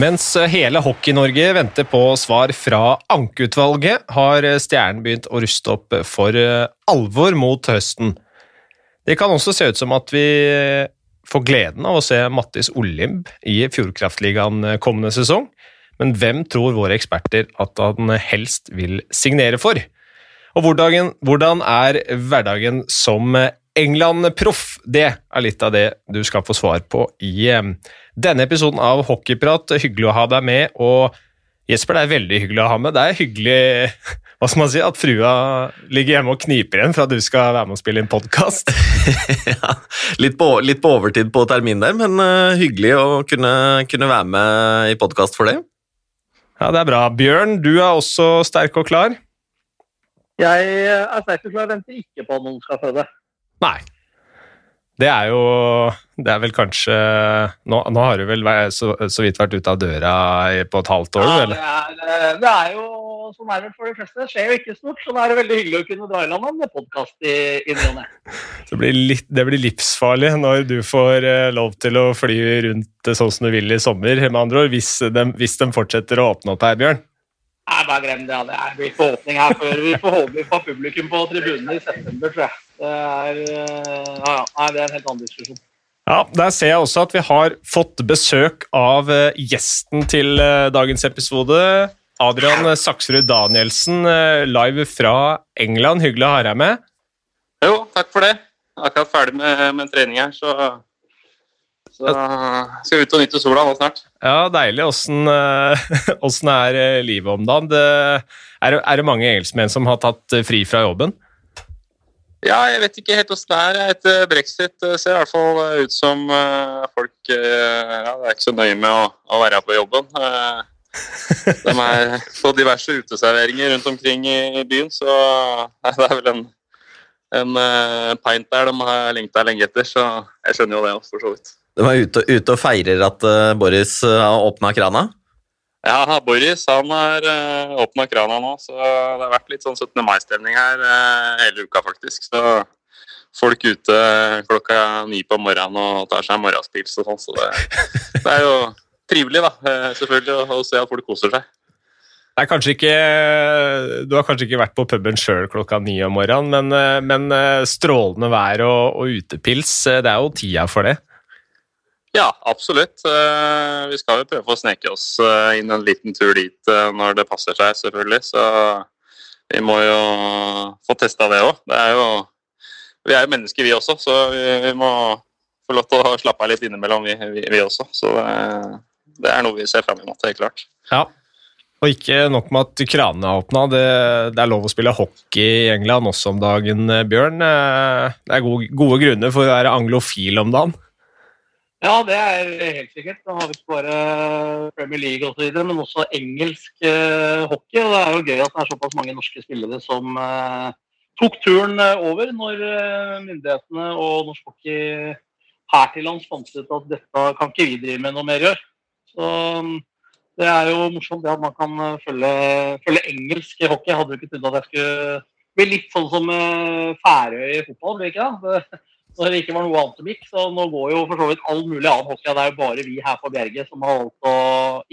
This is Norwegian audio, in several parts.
Mens hele Hockey-Norge venter på svar fra ankeutvalget, har Stjernen begynt å ruste opp for alvor mot høsten. Det kan også se ut som at vi får gleden av å se Mattis Olimb i Fjordkraftligaen kommende sesong. Men hvem tror våre eksperter at han helst vil signere for? Og hvordan, hvordan er hverdagen som England-proff? Det er litt av det du skal få svar på i eh, denne episoden av Hockeyprat. Hyggelig å ha deg med. og Jesper, det er veldig hyggelig å ha med. Det er hyggelig hva skal man si, at frua ligger hjemme og kniper igjen for at du skal være med og spille inn podkast. ja, litt på, litt på, overtid på termin der, men uh, hyggelig å kunne, kunne, være med i podkast for det. Ja, det er bra. Bjørn, du er også sterk og klar? Jeg er sterk og klar, venter ikke på at noen skal føde. Nei. Det er jo Det er vel kanskje Nå, nå har du vel så, så, vidt vært ute av døra på et halvt år, ja, eller? Det er, det er jo sånn er det for de fleste. Det skjer jo ikke stort, så da er det veldig hyggelig å kunne dra i land med podkast i, i ny og ne. Det blir livsfarlig når du får uh, lov til å fly rundt sånn som du vil i sommer, med andre ord, hvis de, hvis de fortsetter å åpne opp her, Bjørn? Nei, bare glem det. Ja. Det blir ikke åpning her før vi får håpe vi får publikum på tribunene i september, tror jeg. Det er, eh, ja, ja, det er en helt annen diskusjon. Ja, Der ser jeg også at vi har fått besøk av eh, gjesten til eh, dagens episode. Adrian Saksrud Danielsen, live fra England. Hyggelig å ha deg med. Jo, takk for det. Akkurat ferdig med, med trening her, så så skal vi ut og nyte sola nå snart. Ja, deilig. Åssen, er livet om dagen? Det, er, er, det mange engelskmenn som har tatt fri fra jobben? Ja, jeg vet ikke helt åssen det er. Etter brexit ser i hvert fall ut som folk ja, er ikke så nøye med å, å være på jobben. De er på diverse uteserveringer rundt omkring i byen, så det er vel en, en pint der de har lengta lenge etter. Så jeg skjønner jo det, for så vidt. De er ute, ute, og feirer at Boris har åpna krana? Ja, Boris han har åpna krana nå, så det har vært litt sånn 17. mai-stemning her uh, hele uka, faktisk. Så folk ute klokka ni på morgenen og tar seg en morgenspils og sånn, så det, det, er jo trivelig, da, selvfølgelig, å, å se at folk koser seg. Det er kanskje ikke, du har kanskje ikke vært på puben sjøl klokka ni om morgenen, men, men strålende vær og, og utepils, det er jo tida for det? Ja, absolutt. Eh, vi skal jo prøve å sneke oss eh, inn en liten tur dit eh, når det passer seg, selvfølgelig. Så vi må jo få testa det òg. Vi er jo mennesker, vi også, så vi må få lov til å slappe av litt innimellom, vi, vi, vi også. Så det, det, er noe vi ser fram imot, helt klart. Ja. Og ikke nok med at kranene er åpna, det, det, er lov å spille hockey i England også om dagen, Bjørn. Det er gode, gode grunner for å være anglofil om dagen. Ja, det er helt sikkert. Da har vi ikke bare Premier League osv., men også engelsk uh, hockey. og Det er jo gøy at det er såpass mange norske spillere som uh, tok turen eh, over når myndighetene og norsk hockey her til lands fant ut at dette kan ikke vi drive med noe mer gjør. Så um, det er jo morsomt det at man kan følge, følge engelsk hockey. Jeg hadde jo ikke trodd at jeg skulle bli litt sånn som Færøy i fotball, blir ikke det? Når det ikke var noe annet som gikk. Så nå går jo for så vidt all mulig annen hockey. Det er jo bare vi her på Bjerget som har valgt å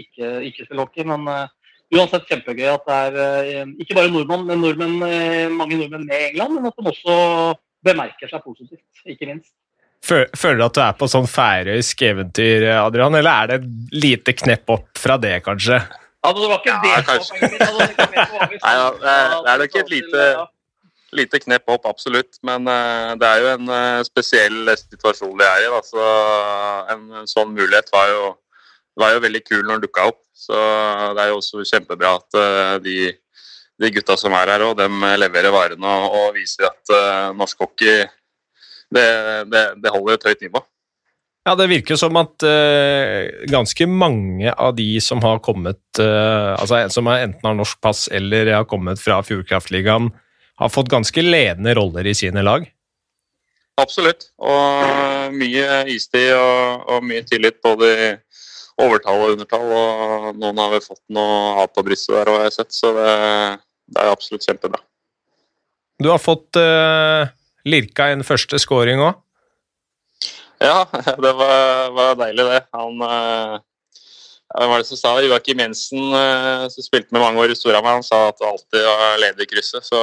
ikke, ikke spille hockey. Men uh, uansett kjempegøy at det er uh, ikke bare nordmenn, men nordmenn, uh, mange nordmenn med i England, men at de også bemerker seg positivt, ikke minst. Føler du at du er på sånn færøysk eventyr, Adrian, eller er det et lite knepp opp fra det, kanskje? Ja, det var ikke det Kanskje. Min, altså, det. Nei, det er nok et lite lite knepp opp, absolutt. Men uh, det er jo en uh, spesiell situasjon de er i. Da. Så en, en, sånn mulighet var jo, var jo veldig kul når den dukka opp. Så det er jo også kjempebra at uh, de, de, gutta som er her og dem leverer varene og, og viser at norsk hockey det, det, det, holder et høyt nivå. Ja, Det virker som at ganske mange av de som har kommet, altså som enten har norsk pass eller har kommet fra Fjordkraftligaen, har fått ganske ledende roller i sine lag? Absolutt. Og mye istid og, og, mye tillit både i overtall og undertall. Og noen har vel fått noe hat på brystet der, har jeg sett, så det, det, er absolutt kjempebra. Du har fått uh, lirka en første scoring òg? Ja, det var, var, deilig, det. Han uh, hvem var det som sa det? Joakim Jensen, eh, som spilte med mange år i Storhamar, han sa at det alltid var ledig i krysset. Så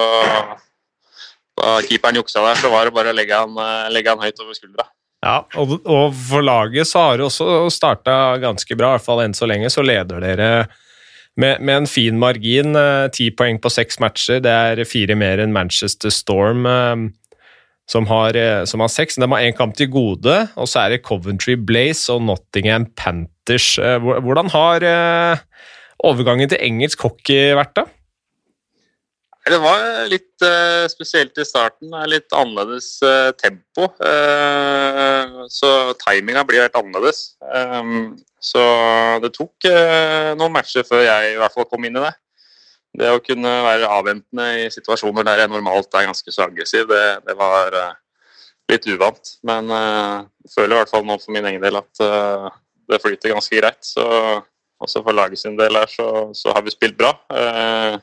da keeperen juksa der, så var det bare å legge han, eh, legge han høyt over skuldra. Ja, og, og for laget så har det også starta ganske bra, i hvert fall enn så lenge. Så leder dere med, med en fin margin. eh, Ti poeng på seks matcher. Det er fire mer enn Manchester Storm, som har, som har seks. De har én kamp til gode, og så er det Coventry Blaze og Nottingham Panthers. Eh, Hvordan har eh, overgangen til engelsk hockey vært, da? Det var litt eh, spesielt i starten. Litt annerledes tempo. Så timinga blir helt annerledes. Så det tok noen matcher før jeg i hvert fall kom inn i det. Det å kunne være avventende i situasjoner der jeg normalt er ganske så aggressiv, det, det var litt uvant. Men jeg føler i hvert fall nå for min egen del at det flyter ganske greit. Så også for laget sin del her, så, så har vi spilt bra. Eh,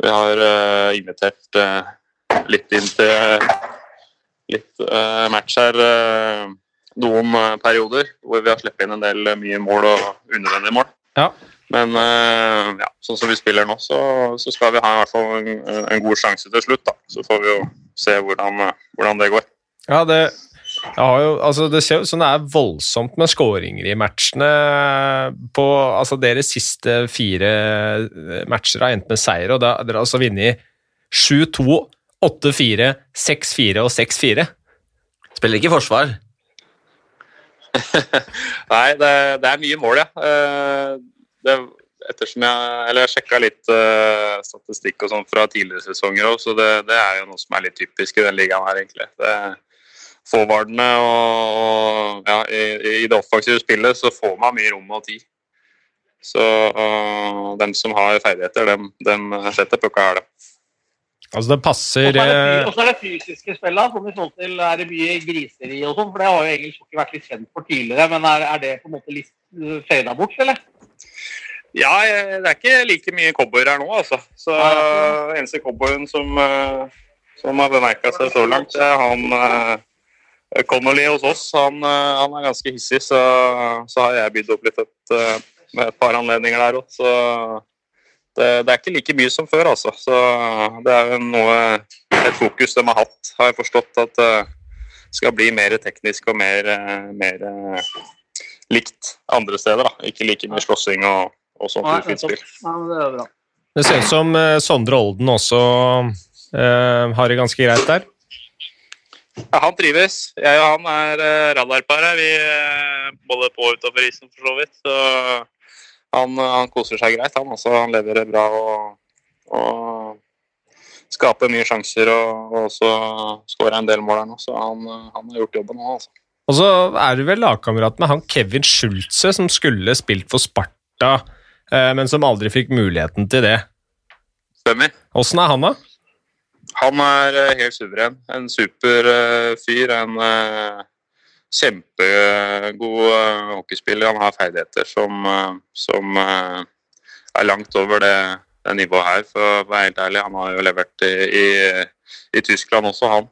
vi har eh, invitert eh, litt inn til litt eh, match her eh, noen eh, perioder, hvor vi har sluppet inn en del mye mål og unødvendige mål. Ja. Men eh, ja, sånn som vi spiller nå, så, så skal vi ha i hvert fall en, en god sjanse til slutt. Da. Så får vi jo se hvordan, hvordan det går. Ja, det, jo, altså det ser ut som det er voldsomt med skåringer i matchene. På altså deres siste fire eh, matcher har endt med seier, og da har dere altså vunnet 7-2, 8-4, 6-4 og 6-4. Spiller ikke forsvar. Nei, det, det er mye mål, ja. Eh, Det, ettersom jeg Eller jeg sjekka litt uh, statistikk og sånn fra tidligere sesonger òg, så det, det er jo noe som er litt typisk i den ligaen her, egentlig. Det, Forwardene og, og ja, i, i det offensive spillet så får man mye rom og tid. Så uh, dem som har ferdigheter, dem, dem setter pucka her, da. Altså, det passer så er det, eh, og så er det fysiske spillet, som i forhold til er det mye griseri og sånn, for det har jo engelsk hockey vært litt kjent for tidligere, men er, er det på en måte litt uh, fada bort, eller? Ja, det er ikke like mye cowboyer her nå, altså. Så Nei, eneste cowboyen som, øh, som har bemerka seg så langt, er han øh, Connolly hos oss. Han, øh, han er ganske hissig, så, så har jeg bydd opp litt et, øh, med et par anledninger der òg. Så det, det er ikke like mye som før, altså. Så det er jo noe et fokus de har hatt, har jeg forstått, at det skal bli mer teknisk og mer, mer likt andre steder. da. Ikke like mye slåssing og, og sånt Nei, ufint spill. Ja, det er. Det ser ut som eh, Sondre Olden også eh, har det ganske greit der. Ja, han trives. Jeg og han er uh, radarpar. Vi uh, både på og utover isen, for så vidt. Så han, eh, han koser seg greit, han. også. han leverer bra og, og skaper mye sjanser og, og også skårer en del mål her nå. Så han, eh, han har gjort jobben nå, altså. Og så er du vel lagkamerat med han Kevin Schulze, som skulle spilt for Sparta, eh, men som aldri fikk muligheten til det. Stemmer. Åssen er han, da? Han er eh, helt suveren. En super eh, fyr. En eh, kjempegod hockeyspiller. Han har ferdigheter som, som er langt over det, det nivået her, for å være helt ærlig. Han har jo levert i, i, i Tyskland også, han,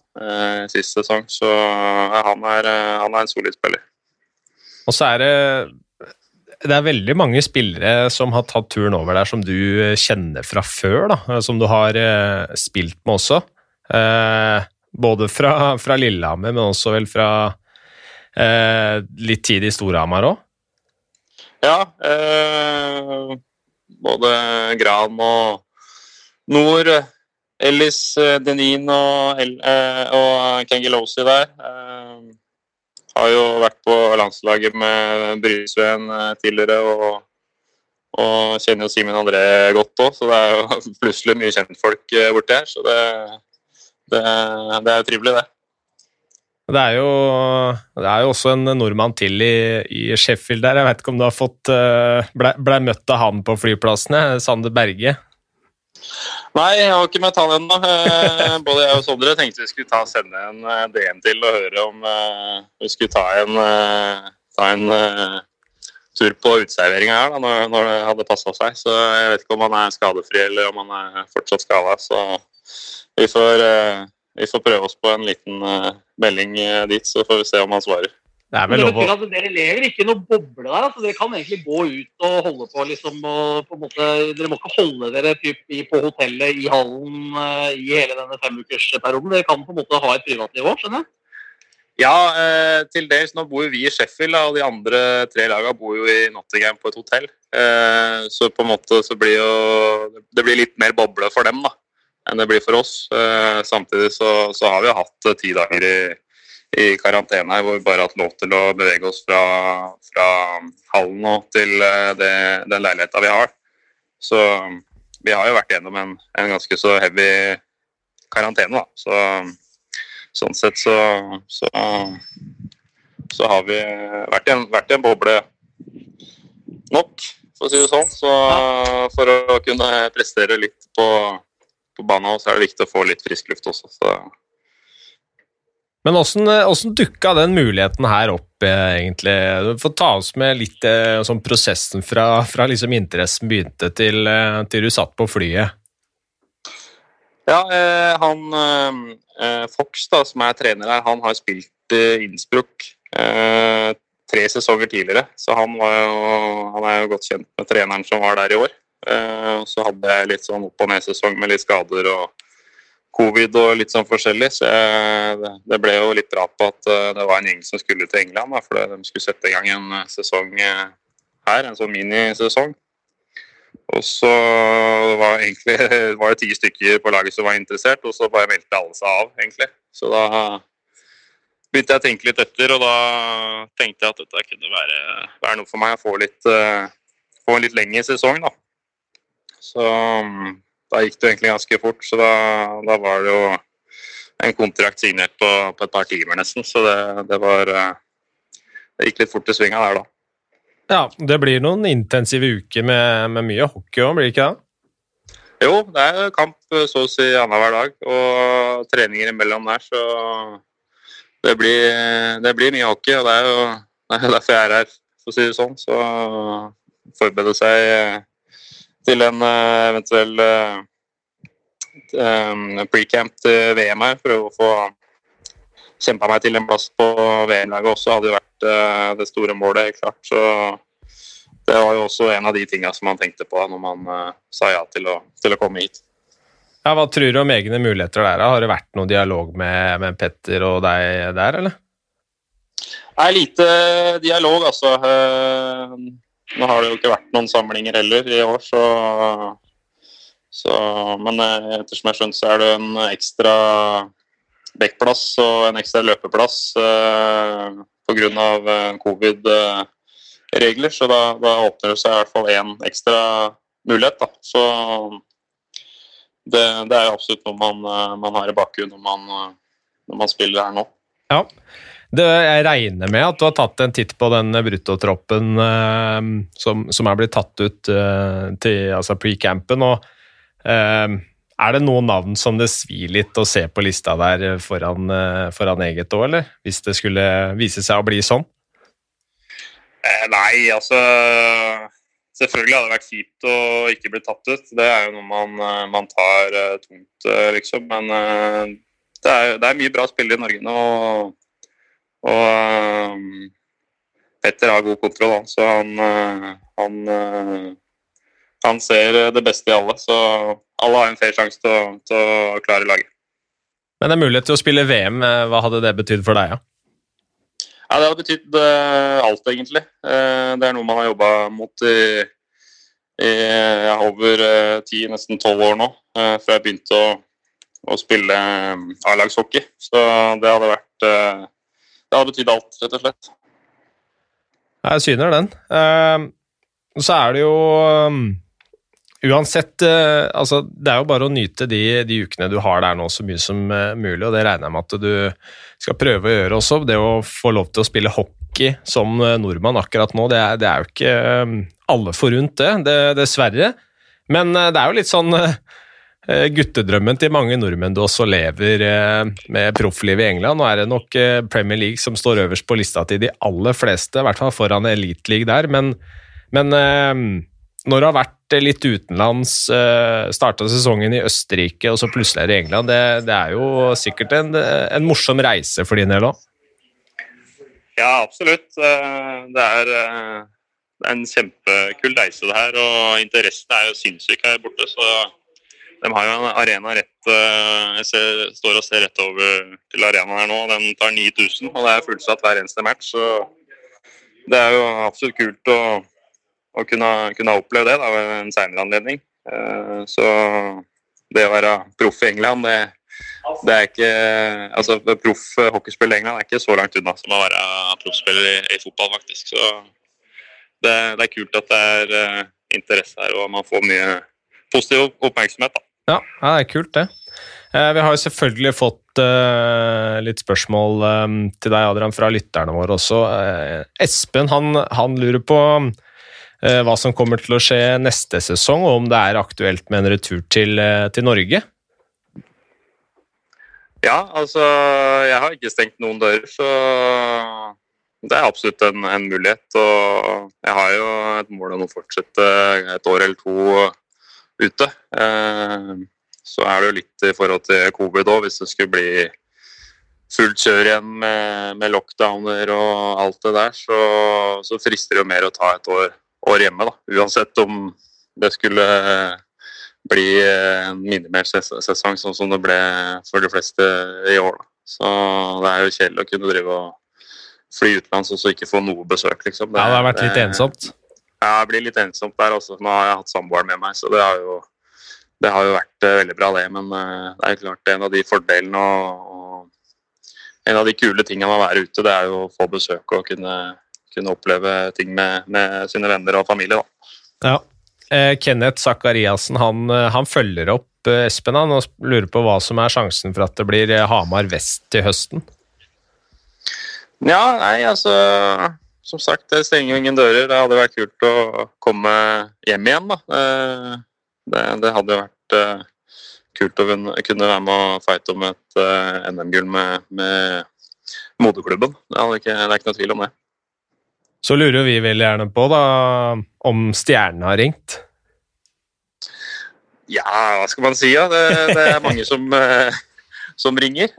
sist sesong. Så han, er, han er en solid spiller. Og så er det det er veldig mange spillere som har tatt turen over der som du kjenner fra før, da, som du har eh, spilt med også. Eh, både fra, fra Lillehammer, men også vel fra eh, litt tid i Storhamar òg. Ja, eh, både Gran og Nord, Ellis eh, Denin og, El, eh, og Kengelosi der. Eh, har jo vært på landslaget med Brysveen eh, tidligere og, og kjenner jo Simen André godt òg, så det er jo plutselig mye kjentfolk eh, borti her. Så det, det, det er jo trivelig, det. Det er, jo, det er jo også en nordmann til i, i Sheffield der. Jeg vet ikke om du har fått Blei ble, ble møtt av han på flyplassene? Sander Berge. Nei, jeg har ikke møtt han ennå. Eh, Både jeg og Sondre tenkte vi skulle ta sende en eh, DM til og høre om uh, vi skulle ta en, uh, ta en uh, tur på uteserveringa her da, når, når det hadde passa seg. Så jeg vet ikke om han er skadefri eller om han er fortsatt skada. Så vi får, vi får prøve oss på en liten melding dit, så får vi se om han svarer. Det er Men vel lov å at dere lever ikke i noen boble der. altså Dere kan egentlig gå ut og holde på liksom og på en måte, Dere må ikke holde dere typ, i, på hotellet i hallen eh, i hele denne femukersperioden. Dere kan på en måte ha et privatliv òg, skjønner jeg? Ja, eh, til dels. Nå bor jo vi i Sheffield, da, og de andre tre lagene bor jo i Nottingham på et hotell. Eh, så på en måte så blir jo Det blir litt mer boble for dem da, enn det blir for oss. Eh, samtidig så, så har vi jo hatt eh, ti dager i, i karantene her, hvor vi bare har hatt lov til å bevege oss fra, fra hallen nå til eh, det, den leiligheta vi har. Så vi har jo vært gjennom en, en ganske så heavy karantene, da. Så, sånn sett så, så, så har vi vært i, en, vært i en boble nok, for å si det sånn. Så for å kunne prestere litt på, på banen, så er det viktig å få litt frisk luft også. Så Men åssen åssen dukka den muligheten her opp, eh, egentlig? Får ta oss med litt eh, sånn prosessen fra, fra liksom interessen begynte til, eh, til du satt på flyet. Ja, eh, han eh, Fox, da, som er trener her, han har spilt eh, Innsbruck eh, tre sesonger tidligere. Så han, jo, han er jo godt kjent med treneren som var der i år. Eh, så hadde jeg litt sånn opp- og ned-sesong med litt skader og covid og litt sånn forskjellig. Så jeg, det- ble jo litt prat på at eh, det var en gjeng som skulle til England. For de skulle sette i gang en eh, sesong eh, her, en sånn minisesong. Og så var egentlig var det ti stykker på laget som var interessert, og så bare meldte alle seg av, egentlig. Så da begynte jeg å tenke litt etter, og da tenkte jeg at dette kunne være, være noe for meg. Få, litt, få en litt lengre sesong, da. Så mm, da gikk det egentlig ganske fort. Så da, da var det jo en kontrakt signert på, på et par timer, nesten. Så det, det var eh, Det gikk litt fort i svinga der, da. Ja, det blir noen intensive uker med, med mye hockey òg, blir det ikke det? Jo, det er kamp eh, så å si annenhver dag, og treninger imellom der, så det blir, det blir mye hockey. Og det er jo det er derfor jeg er her, for å si det sånn. Så forberede seg til en eh, eventuell eh, pre-camp til VM her, prøve å få kjempa meg til en plass på VM-laget også, hadde jo vært eh, det store målet, helt klart. Så det var jo også en av de tinga som man tenkte på når man sa ja til å, til å komme hit. Ja, Hva tror du om egne muligheter der? Har det vært noen dialog med, med Petter og deg der, eller? Nei, lite dialog, altså. Nå har det jo ikke vært noen samlinger heller i år, så, så Men eh, ettersom jeg har så er det en ekstra backplass og en ekstra løpeplass eh, pga. Eh, covid-regler. Så da, da åpner det seg i hvert fall én ekstra mulighet, da. Så det, det er jo absolutt noe man, eh, man har i bakgrunnen når man, når man spiller her nå. Ja. Det, jeg regner med at du har tatt en titt på den bruttotroppen eh, som, som er blitt tatt ut eh, til altså pre-campen. og eh, Er det noen navn som det svir litt å se på lista der foran, eh, foran eget òg, eller? Hvis det skulle vise seg å bli sånn? Eh, nei, altså Selvfølgelig hadde det vært kjipt å ikke bli tatt ut. Det er jo noe man, man tar tungt, liksom. Men det, er, det er mye bra spillere i Norge nå. Og, og eh, Petter har god kontroll, han, så han, eh, han, eh, han ser det beste i alle. Så alle har en fair sjanse til, å- til å klare laget. Men det er mulighet til å spille VM. eh, Hva hadde det betydd for deg? Ja? Ja, det hadde betydd eh, alt, egentlig. Eh, det er noe man har jobba mot i, i over eh, ti, nesten tolv år nå, eh, før jeg begynte å, å spille eh, A-lagshockey. Så det hadde vært eh, Det har betydd alt, rett og slett. Jeg syner den. Uh, så er det jo um, Uansett, uh, altså, det er jo bare å nyte de, de ukene du har der nå så mye som uh, mulig, og det regner jeg med at du skal prøve å gjøre også. Det å få lov til å spille hockey som eh, nordmann akkurat nå, det er, det er jo ikke eh, alle forunt, det, det, dessverre. Men det er jo litt sånn guttedrømmen til mange nordmenn du også lever eh, med profflivet i England. Nå er det nok eh, Premier League som står øverst på lista til de aller fleste, i hvert fall foran Elite League der, men, men eh, når du har vært litt utenlands, starta sesongen i Østerrike og så plutselig er det i England, det, det er jo sikkert en, en morsom reise for din del òg. Ja, absolutt. Det er, det er en kjempekul reise det her, og interessen er jo sinnssyk her borte. så de har jo en arena rett Jeg ser, står og ser rett over til arenaen her nå. Den tar 9000, og det er fullsatt hver eneste match. Så det er jo absolutt kult å, å kunne, kunne, oppleve det da, ved en seinere anledning. Så det å være proff i England, det, det er ikke altså Proff hockeyspiller i England er ikke så langt unna som å være proffspiller i, i, fotball, faktisk. Så det, det, er kult at det er interesse her, og man får mye positiv oppmerksomhet. da. Ja, det er kult, det. Eh, vi har jo selvfølgelig fått uh, litt spørsmål um, til deg, Adrian, fra lytterne våre også. Espen han, han lurer på hva som kommer til å skje neste sesong, og om det er aktuelt med en retur til, til Norge? Ja, altså Jeg har ikke stengt noen dører, så det er absolutt en, en, mulighet. Og jeg har jo et mål om å fortsette et år eller to ute. Eh, så er det jo litt i forhold til covid òg, hvis det skulle bli fullt kjør igjen med, med, lockdowner og alt det der, så, så frister det jo mer å ta et år, år hjemme, da. Uansett om det skulle bli en minimert sesong, sånn som det ble for de fleste i år. Da. Så det er jo kjedelig å kunne drive og fly utenlands og så ikke få noe besøk, liksom. Det, ja, det har vært litt ensomt? Ja, det blir litt ensomt der også. Nå har jeg hatt samboeren med meg, så det har jo, det har jo vært uh, veldig bra, det. Men uh, det er jo klart en av de fordelene og, og, en av de kule tingene med å være ute, det er jo å få besøk og kunne, kunne oppleve ting med, med, sine venner og familie. Da. Ja. Eh, Kenneth Sakariassen han, eh, han, følger opp eh, Espen han, og lurer på hva som er sjansen for at det blir Hamar vest til høsten. Ja, nei, altså Som sagt, det stenger jo ingen dører. Det hadde vært kult å komme hjem igjen, da. Det, det hadde vært kult å kunne være med og fighte om et NM-gull med, med moderklubben. Det, ikke, det er ikke noe tvil om det. Så lurer vi veldig gjerne på da, om stjernen har ringt. Ja, hva skal man si? Ja? Det, det er mange som, eh, som, ringer.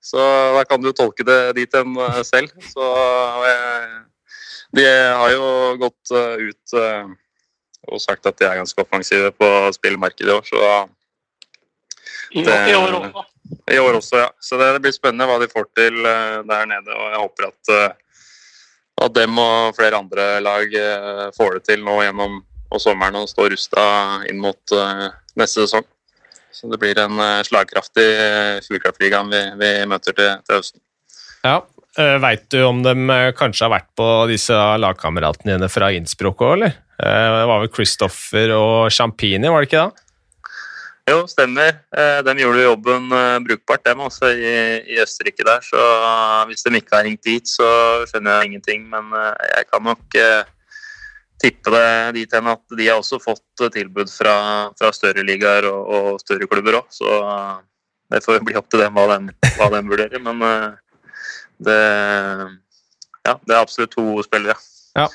Eh, så da kan du tolke det dit hen eh, selv. Så de har jo gått ut og sagt at de er ganske offensive på spillmarkedet i år, så det, I år også. I år også, ja. Så det, blir spennende hva de får til der nede. Og jeg håper at at dem og flere andre lag eh, får det til nå gjennom og sommeren og står rusta inn mot neste sesong. Så det blir en uh, slagkraftig Fjordkraftligaen vi, vi, møter til, til høsten. Ja, uh, Veit du om de kanskje har vært på disse lagkameratene dine fra Innsbruck òg, eller? Det var vel Christoffer og Champini, var det ikke det? Jo, stemmer. Eh, de gjorde jobben eh, brukbart, dem også, i, i, Østerrike der. Så eh, hvis de ikke har ringt dit, så skjønner jeg ingenting. Men jeg kan nok tippe det dit hen at de har også fått tilbud fra, fra større ligaer og, og, større klubber òg. Så det får bli opp til dem hva de, hva de vurderer. Men det, ja, det er absolutt to spillere. Ja.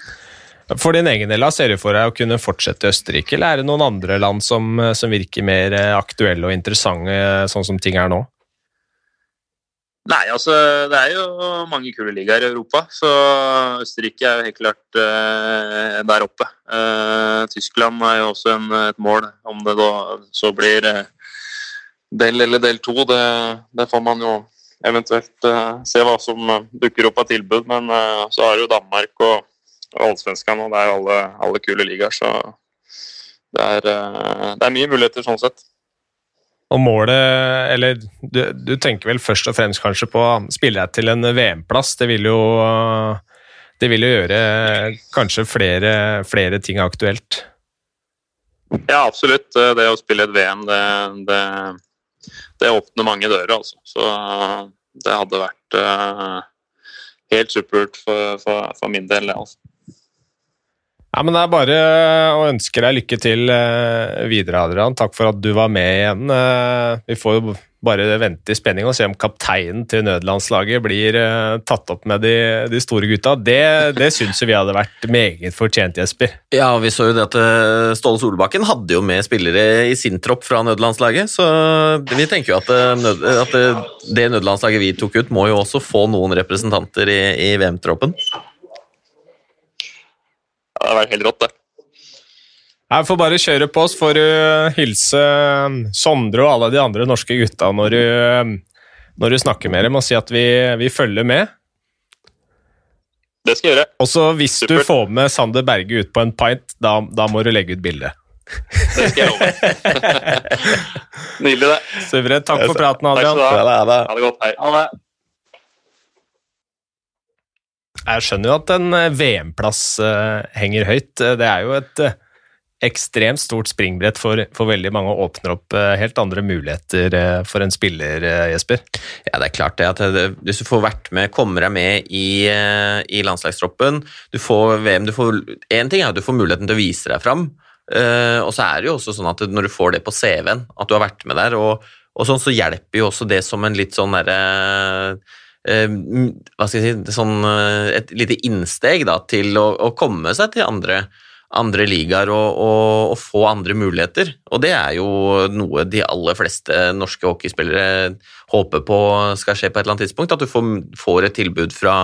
For din egen del, ser du for deg å kunne fortsette i Østerrike, eller er det noen andre land som, som virker mer eh, aktuelle og interessante, sånn som ting er nå? Nei, altså det er jo mange kule ligaer i Europa, så Østerrike er jo helt klart uh, der oppe. Uh, Tyskland er jo også en, et mål, om det da så blir uh, del eller del to. Det, det, får man jo eventuelt se hva som dukker opp av tilbud, men så har jo Danmark og allsvenskene, og det er alle, alle kule ligaer. Så det er, det er, mye muligheter sånn sett. Og målet Eller du, du, tenker vel først og fremst kanskje på spille deg til en VM-plass. Det vil jo det vil jo gjøre kanskje flere, flere ting aktuelt. Ja, absolutt. Det å spille et VM, det, det, det åpner mange dører, altså. Så det hadde vært uh, helt supert for, for, for, min del, det. altså. Ja, men Det er bare å ønske deg lykke til eh, videre, Adrian. Takk for at du var med igjen. Eh, vi får jo bare vente i spenning og se om kapteinen til nødlandslaget blir uh, tatt opp med de, de store gutta. Det, det syns vi hadde vært meget fortjent, Jesper. Ja, vi så jo det at Ståle Solbakken hadde jo med spillere i sin tropp fra nødlandslaget, så vi tenker jo at, nød, at det nødlandslaget vi tok ut, må jo også få noen representanter i, i VM-troppen. Det har vært helt rått, det. Jeg får bare kjøre på, så får du hilse um, Sondre og alle de andre norske gutta når du, um, når du snakker med dem og si at vi, vi, følger med. Det skal jeg gjøre. Og så hvis Super. du får med Sander Berge ut på en pint, da, da må du legge ut bilde. Det skal jeg love. Nydelig, det. Suverent. Takk for praten, Adrian. Takk skal du ha. Ha det godt. Hei. Ha det. Jeg skjønner jo at en eh, VM-plass uh, henger høyt. Det er jo et ekstremt stort springbrett for, for, veldig mange og åpner opp eh, helt andre muligheter eh, for en spiller, eh, Jesper? Ja, det er klart det. at Hvis du får vært med, kommer deg med i, i landslagstroppen Du får VM du får, En ting er at du får muligheten til å vise deg fram, og så er det jo også sånn at når du får det på CV-en, at du har vært med der, og, og sånn så hjelper jo også det som en litt sånn derre hva skal jeg si, sånn, et lite innsteg da, til å, å komme seg til andre andre ligaer og, og, og, få andre muligheter. Og det er jo noe de aller fleste norske hockeyspillere håper på skal skje på et eller annet tidspunkt. At du får, får et tilbud fra,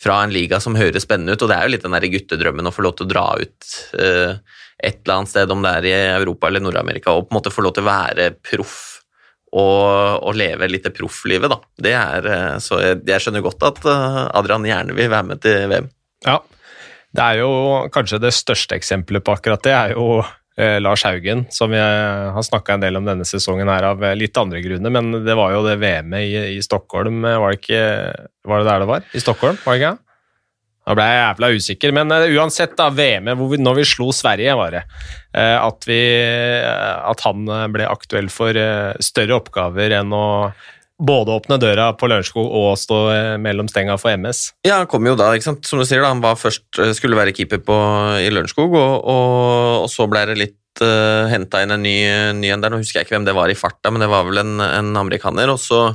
fra, en liga som høres spennende ut. Og det er jo litt den der guttedrømmen å få lov til å dra ut uh, et eller annet sted, om det er i Europa eller Nord-Amerika, og på en måte få lov til å være proff. Og, og leve litt det profflivet, da. Det er, uh, så jeg, jeg, skjønner godt at uh, Adrian gjerne vil være med til VM. Ja, det er jo kanskje det største eksempelet på akkurat det, er jo eh, Lars Haugen, som vi har snakka en del om denne sesongen her av eh, litt andre grunner, men det var jo det VM-et i, i, Stockholm, eh, var det ikke Var det der det var? I Stockholm, var det ikke? Da ble jeg jævla usikker, men uh, uansett, da, VM-et når vi slo Sverige, var det uh, at, vi, uh, at han ble aktuell for større oppgaver enn å både åpne døra på Lørenskog og stå eh, mellom stenga for MS. Ja, han kom jo da, ikke sant? som du sier, da, han var først, eh, skulle være keeper på, i Lørenskog, og, og, og, så ble det litt uh, eh, henta inn en ny, ny en der. Nå husker jeg ikke hvem det var i farta, men det var vel en, en amerikaner. og så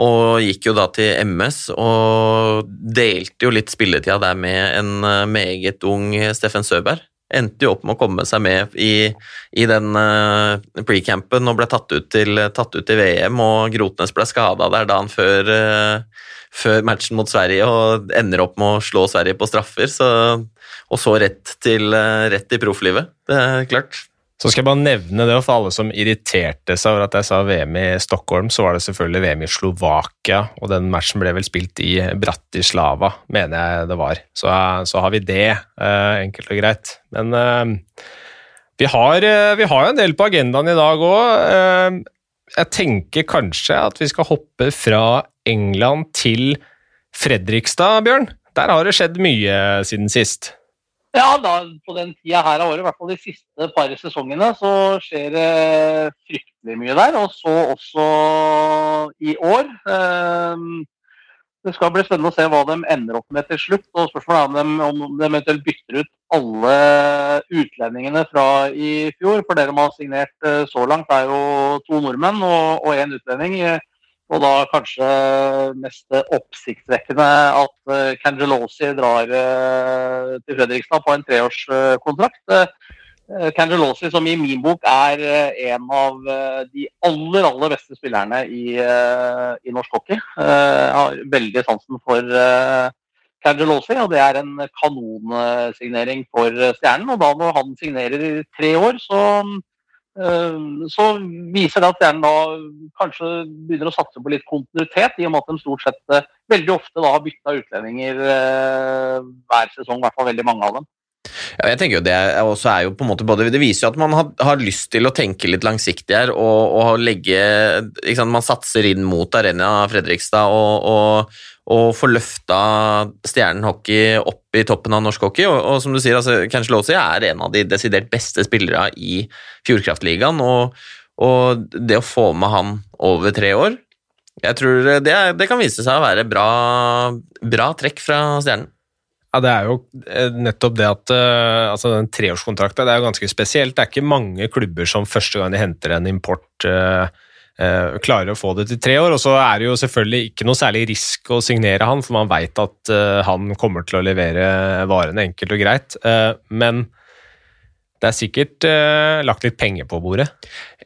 og gikk jo da til MS og delte jo litt spilletida der med en meget ung Steffen Søberg endte jo opp med å komme seg med i, i den uh, pre-campen og ble tatt ut, til, tatt ut, til, VM, og Grotnes ble skada der dagen før, uh, før, matchen mot Sverige og ender opp med å slå Sverige på straffer. Så, og så rett til, rett i profflivet. Det er klart. Så skal jeg bare nevne det for alle som irriterte seg over at jeg sa VM i Stockholm, så var det selvfølgelig VM i Slovakia, og den matchen ble vel spilt i Bratislava, mener jeg det var. Så, så har vi det, uh, enkelt og greit. Men uh, vi, har, uh, vi har jo en del på agendaen i dag òg. jeg tenker kanskje at vi skal hoppe fra England til Fredrikstad, Bjørn. Der har det skjedd mye siden sist. Ja, da, på den tida her av året, i hvert fall de siste par sesongene, så skjer det fryktelig mye der. Og så også i år. Ehm, det skal bli spennende å se hva de ender opp med til slutt. og Spørsmålet er om de, eventuelt bytter ut alle utlendingene fra i fjor. For dere de har signert eh, så langt, er jo to nordmenn og én utlending. Og da kanskje mest oppsiktsvekkende at uh, Cangelosi drar uh, til Fredrikstad på en treårskontrakt. Uh, Cangelosi, som i min bok er en av de aller aller beste spillerne i, i norsk hockey. Jeg har veldig sansen for Cangelosi, og det er en kanonsignering for Stjernen. Og da når han signerer i tre år, så så viser det at Stjernen da kanskje begynner å satse på litt kontinuitet, i og med at de stort sett eh, veldig ofte da har bytta utlendinger eh, hver sesong, i hvert fall veldig mange av dem. Ja, jeg tenker jo Det også er jo på en måte både, det viser jo at man har, har lyst til å tenke litt langsiktig her og, og legge sant, Man satser inn mot Arena Fredrikstad og, og, og får løfta stjernen hockey opp i toppen av norsk hockey. Og, og som du sier, altså, Cancellosi er en av de desidert beste spillere i Fjordkraftligaen. Og, og, det å få med han over tre år jeg tror det, det kan vise seg å være bra, bra trekk fra stjernen. Ja, Det er jo eh, nettopp det at uh, altså den treårskontrakten det er jo ganske spesielt. Det er ikke mange klubber som første gang de henter en import, eh, uh, klarer å få det til tre år. Og så er det jo selvfølgelig ikke noe særlig risk å signere han, for man veit at han kommer til å levere varene enkelt og greit. men det er sikkert lagt litt penger på bordet.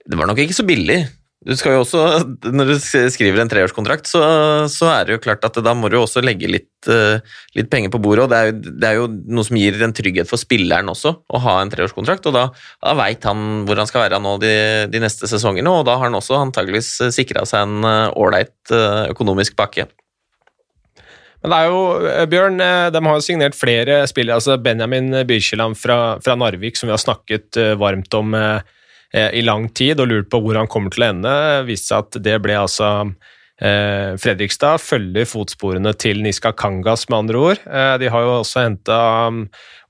Det var nok ikke så billig. Du skal jo også, Når du skriver en treårskontrakt, så, så er det jo klart at da må du også legge litt, uh, litt penger på bordet. og det er, jo, det er, jo, noe som gir en trygghet for spilleren også, å ha en treårskontrakt. og Da, da veit han hvor han skal være nå de, de, neste sesongene, og da har han også antageligvis sikra seg en eh, ålreit økonomisk pakke. Men det er jo, Bjørn, de har jo signert flere spillere. altså Benjamin Byrkjeland fra, fra Narvik, som vi har snakket varmt om. Eh, i lang tid og lurt på hvor han kommer til å ende. Viste seg at det ble altså eh, Fredrikstad følger fotsporene til Niska Kangas, med andre ord. Eh, de har jo også henta um,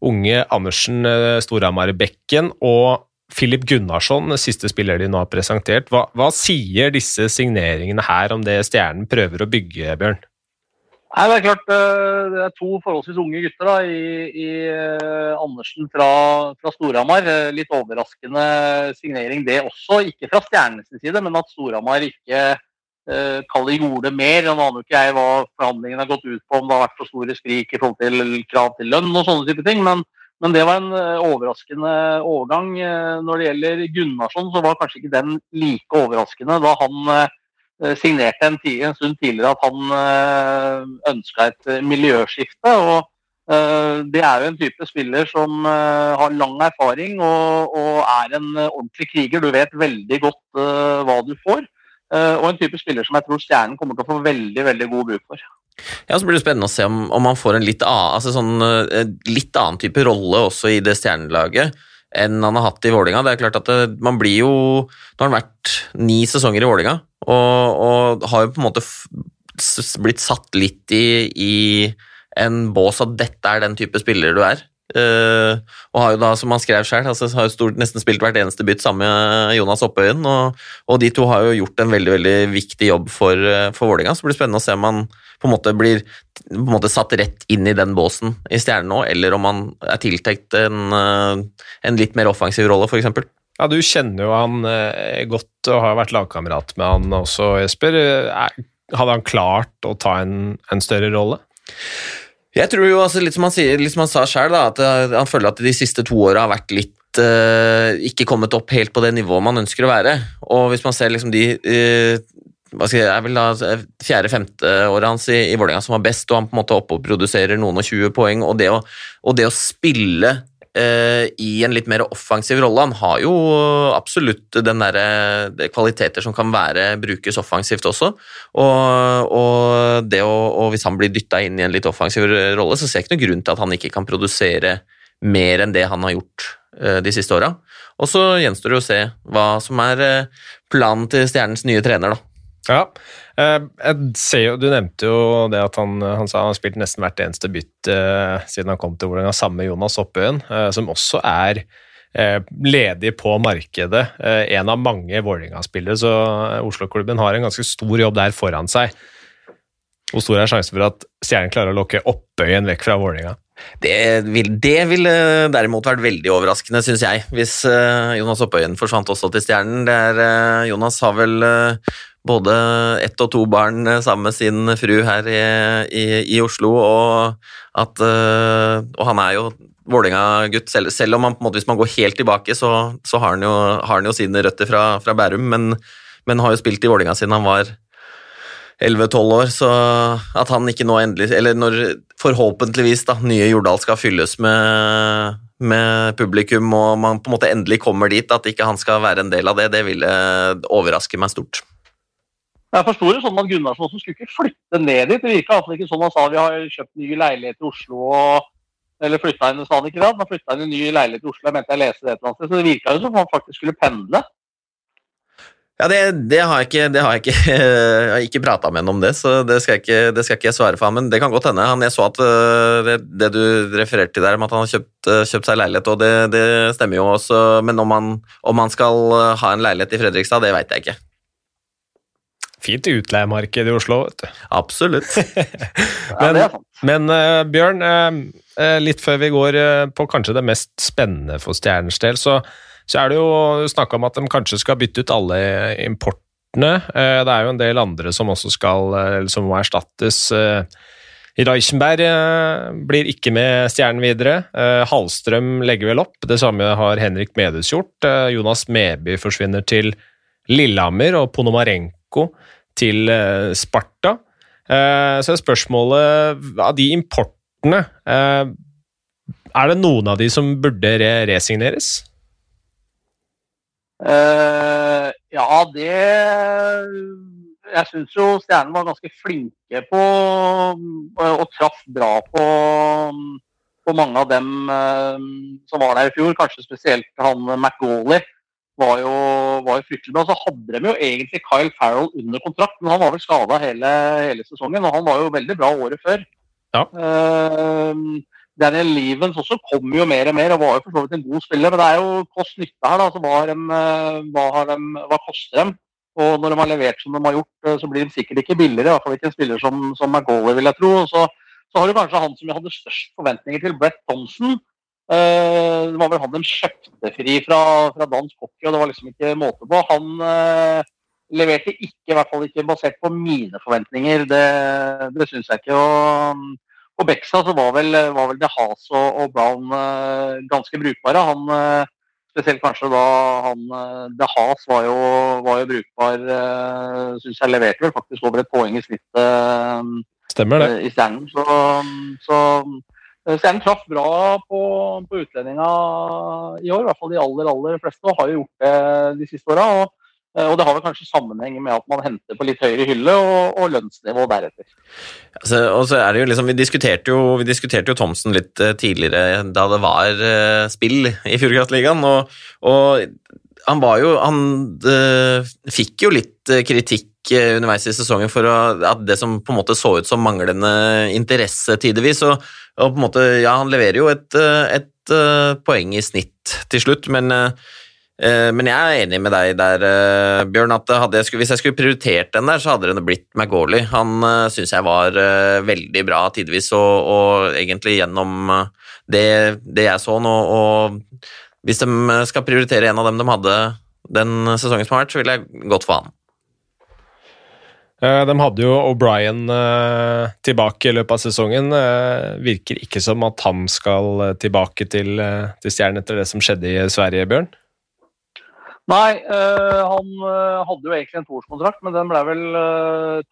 unge Andersen Storhamar Bekken og Filip Gunnarsson, siste spiller de nå har presentert. Hva, hva sier disse signeringene her om det Stjernen prøver å bygge, Bjørn? Nei, Det er klart eh, det er to forholdsvis unge gutter da, i, i eh, Andersen fra, fra Storhamar. Eh, litt overraskende signering det også. Ikke fra Stjernenes side, men at Storhamar ikke eh, kaller gjorde mer. Nå aner ikke jeg hva forhandlingene har gått ut på, om det har vært for store skrik i forhold til krav til lønn og sånne type ting. Men, men det var en overraskende overgang. Når det gjelder Gunnarsson, så var kanskje ikke den like overraskende da han signerte en, en, stund tidligere at han eh, ønska et eh, miljøskifte. og Det er jo en type spiller som har lang erfaring og, og er en ordentlig kriger. Du vet veldig godt hva du får. Og en type spiller som jeg tror Stjernen kommer til å få veldig veldig god bruk for. Ja, så blir det spennende å se om, om han får en litt annen, altså sånn, litt annen type rolle også i det stjernelaget enn han har hatt i Vålinga. Det er klart at det, man blir jo Nå har han vært ni sesonger i Vålinga, og, og, har jo på en måte blitt satt litt i, i en bås at dette er den type spiller du er. Uh, og har jo da, som han skrev selv, altså, nesten spilt hvert eneste bytt sammen med Jonas Oppøyen. Og, og, de to har jo gjort en veldig veldig viktig jobb for, eh, for Vålerenga. Så det blir spennende å se om han på en måte blir på en måte satt rett inn i den båsen i Stjernen nå, eller om han er tiltenkt en, eh, en litt mer offensiv rolle, f.eks. Ja, Du kjenner jo han godt og har vært lagkamerat med han også, Jesper. Hadde han klart å ta en, en større rolle? Jeg tror jo, altså, litt som han, sier, litt som han sa sjøl, at han føler at de siste to åra har vært litt Ikke kommet opp helt på det nivået man ønsker å være. Og hvis man ser liksom de hva skal jeg, er vel da fjerde-femte året hans i, i Vålerenga som var best, og han på en måte oppoverproduserer noen og 20 poeng. Og det å, og det å spille Eh, i en litt mer offensiv rolle. Han har jo absolutt den der, de kvaliteter som kan være, brukes offensivt også. Og, og, å, og hvis han blir dytta inn i en litt offensiv rolle, så ser jeg ikke noen grunn til at han ikke kan produsere mer enn det han har gjort eh, de siste åra. Og så gjenstår det å se hva som er eh, planen til Stjernens nye trener, da. Ja, eh, jo, Du nevnte jo det at han, han sa han har spilt nesten hvert eneste bytt eh, siden han kom til Vålerenga, sammen med Jonas Oppøyen, eh, som også er eh, ledig på markedet. En av mange Vålerenga-spillere, så Oslo-klubben har en ganske stor jobb der foran seg. Hvor stor er sjansen for at Stjernen klarer å lokke Oppøyen vekk fra Vålerenga? Det vil derimot vært veldig overraskende, syns jeg, hvis Jonas Oppøyen forsvant også til Stjernen. Der, Jonas har vel både ett og to barn eh, sammen med sin fru her i, i, i Oslo, og, at, eh, og han er jo Vålerenga-gutt, selv, selv, om man, måte, hvis man går helt tilbake, så, så har, han jo, har, han jo, sine røtter fra, fra Bærum, men, men, har jo spilt i Vålerenga siden han var 11-12 år, så at han ikke nå endelig Eller når forhåpentligvis da, nye Jordal skal fylles med, med publikum, og man på en måte endelig kommer dit, at ikke han skal være en del av det, det ville overraske meg stort. Jeg forsto det sånn at Gunnarsson også skulle ikke flytte ned dit. Det virka iallfall ikke sånn han sa vi har kjøpt ny leilighet i Oslo og Eller flytta inn, sa han ikke det? Han flytta inn en ny leilighet i Oslo. Jeg mente jeg leste det et eller annet sted. Så det virka jo som om han faktisk skulle pendle. Ja, det, det, har jeg ikke, det har jeg ikke, jeg har ikke prata med ham om det, så det skal, ikke, det skal ikke svare for. Men det kan godt hende. Han, jeg så at det, det, du refererte til der, om at han har kjøpt, øh, kjøpt seg leilighet, og det, stemmer jo også. Men om han, om han skal øh, ha en leilighet i Fredrikstad, det veit jeg ikke. Fint utleiemarked i Oslo, vet du. Absolutt. men, men uh, Bjørn, uh, litt før vi går uh, på kanskje det mest spennende for Stjernens del, så, så er det jo snakk om at de kanskje skal bytte ut alle importene. Det er jo en del andre som også skal, som må erstattes. Reichenberg blir ikke med Stjernen videre. Hallstrøm legger vel opp. Det samme har Henrik Medhus gjort. Jonas Meby forsvinner til Lillehammer, og Ponomarenko til Sparta. Eh, så er spørsmålet av de importene eh, Er det noen av de som burde resigneres? Uh, ja, det Jeg syns jo Stjernen var ganske flinke på og traff bra på, på mange av dem som var der i fjor. Kanskje spesielt han McGauley var jo, var jo fryktelig bra. Så hadde de jo egentlig Kyle Farrell under kontrakt, men han var vel skada hele, hele, sesongen. Og han var jo veldig bra året før. Ja. Uh, Daniel Levens også kom jo mer og mer og var jo for så vidt en god spiller. Men det er jo kost-nytte her. da, så hva, de, hva, de, hva, koster dem? Og når de har levert som de har gjort, eh, så blir de sikkert ikke billigere. I hvert fall ikke en spiller som, som McGauley, vil jeg tro. Og så, så har du kanskje han som jeg hadde størst forventninger til, Brett Thompson. Uh, det var vel han de kjøpte fri fra, fra dansk hockey, og det var liksom ikke måte på. Han uh, leverte ikke, i hvert fall ikke basert på mine forventninger. Det, det syns jeg ikke. Og på Bexa så var vel, var vel De Haas og, og Brown uh, ganske brukbare. Han, spesielt kanskje da han De Haas var jo, var jo brukbar, uh, syns jeg leverte vel faktisk over et poeng i snittet Stemmer det. i Stjernen. Så, så Eh, Stjernen traff bra på, på utlendinga i år, i hvert fall de aller aller fleste, og har jo gjort det de siste åra. Og, eh, og, det har vel kanskje sammenheng med at man henter på litt høyere hylle og, og lønnsnivå deretter. Altså, og så er det jo liksom, Vi diskuterte jo, jo Thomsen litt uh, tidligere da det var spill i Fjordkraftligaen. Og, og, han var jo Han uh, fikk jo litt kritikk underveis i sesongen for å, at det som på en måte så ut som manglende interesse tidvis. og og på en måte, ja, han leverer jo et, eh, et, eh, poeng i snitt til slutt, men, eh, men jeg er enig med deg der, Bjørn, at jeg skulle, hvis jeg skulle prioritert den der, så hadde den blitt McGauley. Han uh, syns jeg var veldig bra tidvis, og, og egentlig gjennom det, det, jeg så nå. Og hvis de skal prioritere en av dem de hadde den sesongen som har vært, så ville jeg gått for han. Eh, de hadde jo O'Brien eh, tilbake i løpet av sesongen. Eh, virker ikke som at han skal tilbake til, til Stjernen etter det som skjedde i Sverige, Bjørn? Nei, han hadde jo egentlig en toårskontrakt, men den ble vel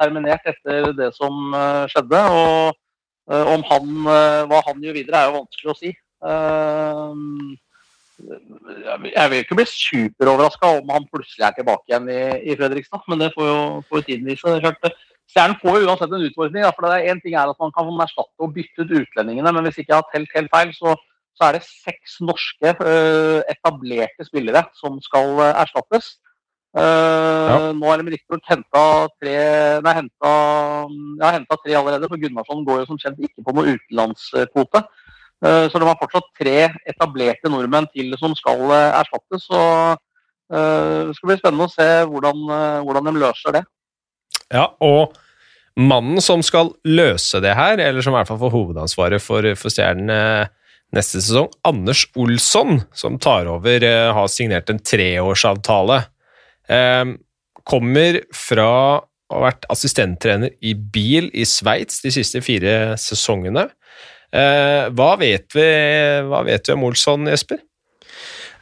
terminert etter det som skjedde. Og om han, hva han gjør videre, er jo vanskelig å si jeg vil ikke bli superoverraska om han plutselig er tilbake igjen i, i Fredrikstad, men det får jo, får jo tiden vise. Stjernen får uansett en utfordring. for det er en ting er at Man kan erstatte og bytte ut utlendingene, men hvis ikke jeg har telt helt feil, så, så er det seks norske uh, etablerte spillere som skal uh, erstattes. Uh, ja. Nå er de riktignok henta tre Nei, henta, ja, henta tre allerede, for Gunnarsson går jo som kjent ikke på noe utenlandskvote. Eh, så de har fortsatt tre etablerte nordmenn til som skal eh, erstattes. Så eh, det skal bli spennende å se hvordan, hvordan de løser det. Ja, og mannen som skal løse det her, eller som i hvert fall får hovedansvaret for, for Stjernene neste sesong, Anders Olsson, som tar over, har signert en treårsavtale. Kommer fra å ha vært assistenttrener i bil i Sveits de siste fire sesongene. Eh, hva vet vi, hva vet vi om Olsson, Jesper?